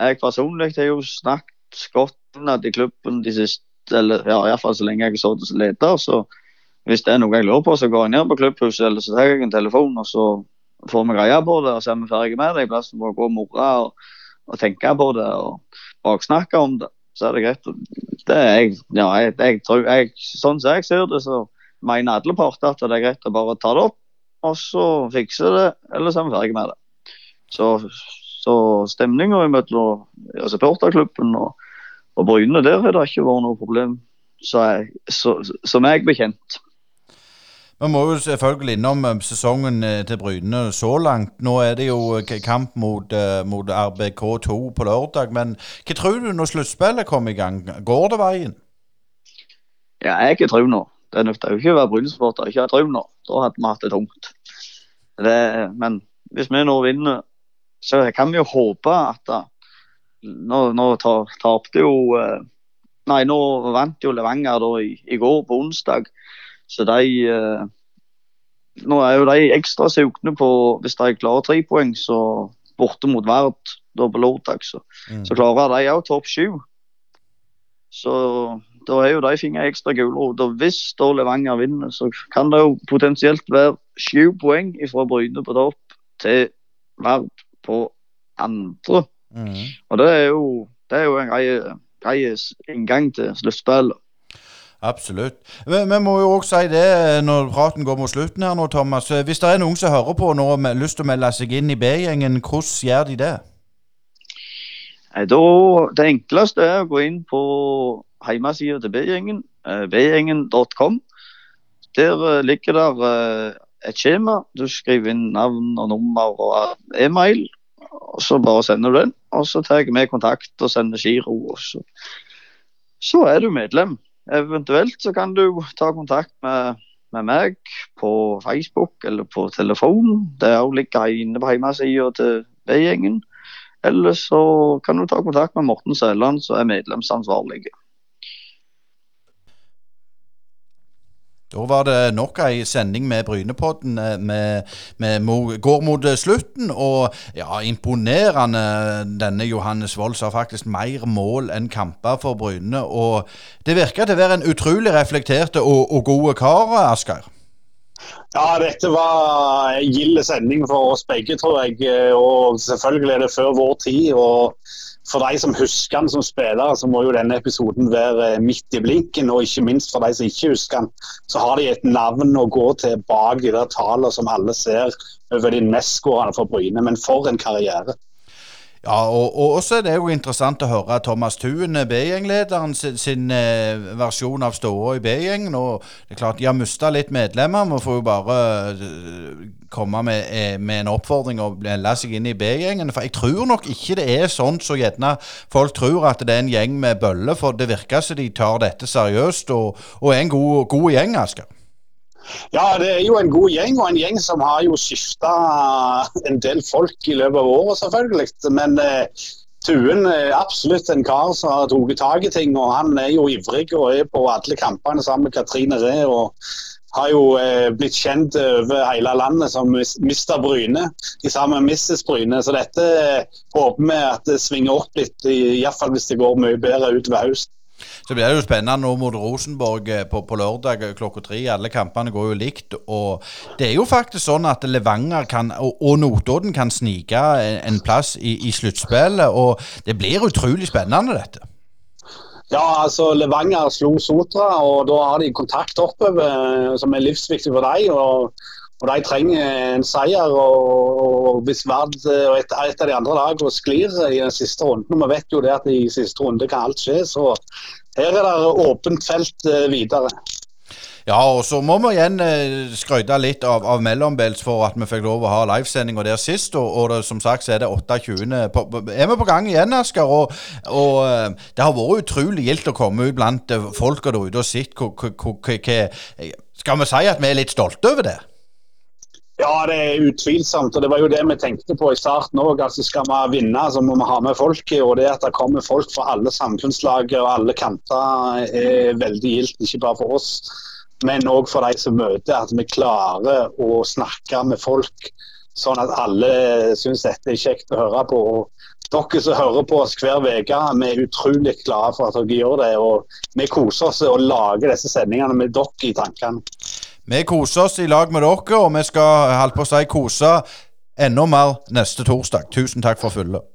Jeg personlig har jo snakket godt innad i klubben de siste Eller ja, iallfall så lenge jeg har sittet som leder. Så hvis det er noe jeg lurer på, så går jeg ned på klubbhuset eller så tar jeg en telefon, og så får vi greie på det, og så er vi ferdige med det. I plass for å gå og morre og, og tenke på det og baksnakke om det. Så er det greit. Det er jeg, ja, jeg, jeg tror, jeg, sånn som jeg ser det, så mener alle parter at det er greit å bare ta det opp og så fikse det, eller så er vi ferdige med det. Så, så stemninga mellom ja, supporterklubben og, og Bryne, der har det ikke vært noe problem, så jeg, så, som jeg bekjent. Vi må jo selvfølgelig innom eh, sesongen eh, til Bryne så langt. Nå er det jo eh, kamp mot, mot RBK2 på lørdag. Men hva tror du når sluttspillet kommer i gang? Går det veien? Ja, jeg har tro nå. Det nytter jo ikke å være Bryne-supporter og ikke ha tro nå. Da hadde vi hatt det tungt. Det, men hvis vi nå vinner, så kan vi jo håpe at da, Nå, nå tapte jo Nei, nå vant jo Levanger da i, i går, på onsdag. Så de eh, Nå er jo de ekstra sugne på Hvis de klarer tre poeng, så borte mot Vard da på lørdag, så, Mm. så klarer de òg topp sju. Så da er jo de fingre ekstra gulrot. Og hvis da Levanger vinner, så kan det jo potensielt være sju poeng fra Bryne på topp til Vard på andre. Mm. Og det er jo, det er jo en grei, grei inngang til sluttspillet. Absolutt. Vi, vi må jo også si det eh, når praten går mot slutten her nå, Thomas. Eh, Hvis det er noen som hører på nå og har lyst til å melde seg inn i B-gjengen, hvordan gjør de det? Da, det enkleste er å gå inn på hjemmesida til B-gjengen, eh, bgjengen.com. Der eh, ligger eh, et skjema. Du skriver inn navn og nummer og eh, e-mail. og Så bare sender du den, og så tar med kontakt og sender giro. og Så, så er du medlem. Eventuelt så kan du ta kontakt med, med meg på Facebook eller på telefon. Det også ligger inne på hjemmesida til B-gjengen. Eller så kan du ta kontakt med Morten Sæland, som er medlemsansvarlig. Da var det nok ei sending med Brynepodden. Vi med går mot eh, slutten, og ja, imponerende. Denne Johannes Volds har faktisk mer mål enn kamper for Bryne. Og det virker til å være en utrolig reflekterte og, og gode kar, Asgeir. Ja, dette var en gild sending for oss begge, tror jeg. Og selvfølgelig er det før vår tid. og for de som husker han som spiller, så må jo denne episoden være midt i blinken. Og ikke minst for de som ikke husker han, så har de et navn å gå til bak de der tallene som alle ser over de mestskårende for Bryne. Men for en karriere. Ja, og, og også er det jo interessant å høre Thomas Thuen, eh, B-gjenglederen, sin, sin eh, versjon av ståa i B-gjengen. Og det er klart de har mista litt medlemmer. Vi får jo bare uh, komme med, eh, med en oppfordring og melde seg inn i B-gjengen. For jeg tror nok ikke det er sånn så gjerne folk tror at det er en gjeng med bøller. For det virker som de tar dette seriøst og, og er en god, god gjeng, Asker. Ja, det er jo en god gjeng, og en gjeng som har jo skifta en del folk i løpet av året, selvfølgelig. Men eh, Tuen er absolutt en kar som har tatt tak i ting, og han er jo ivrig og er på alle kampene sammen med Katrine Ree. og har jo eh, blitt kjent over hele landet som Mr. Bryne, sammen med Mrs. Bryne. Så dette eh, håper vi at det svinger opp litt, i- i hvert fall hvis det går mye bedre utover høsten. Så blir det jo spennende nå mot Rosenborg eh, på, på lørdag eh, klokka tre. Alle kampene går jo likt. Og det er jo faktisk sånn at Levanger kan, og, og Notodden kan snike en, plass i, i sluttspillet. Og det blir utrolig spennende, dette. Ja, altså Levanger slo Sotra, og da har de kontakt oppover eh, som er livsviktig for dem. Og, og de trenger en seier. og, og Hvis Vard og et, et av de andre lagene sklir i den siste runden, og vi vet jo det at i siste runde kan alt skje, så her er det åpent felt eh, videre. Ja, og så må vi igjen eh, skryte litt av, av Mellombels for at vi fikk lov å ha livesendinga der sist. Og, og det, som sagt så er det 28. På, er vi på gang igjen, Asker? Og, og eh, det har vært utrolig gildt å komme ut blant folka der ute og sett hva- Skal vi si at vi er litt stolte over det? Ja, det er utvilsomt. og Det var jo det vi tenkte på i starten òg. Altså, skal vi vinne, så må vi ha med folket. Og det at det kommer folk fra alle samfunnslag og alle kanter er veldig gildt. Ikke bare for oss, men òg for de som møter. At vi klarer å snakke med folk sånn at alle syns dette er kjekt å høre på. Og dere som hører på oss hver uke, vi er utrolig glade for at dere gjør det. Og vi koser oss og lager disse sendingene med dere i tankene. Vi koser oss i lag med dere, og vi skal holde på å si kose enda mer neste torsdag. Tusen takk for følget.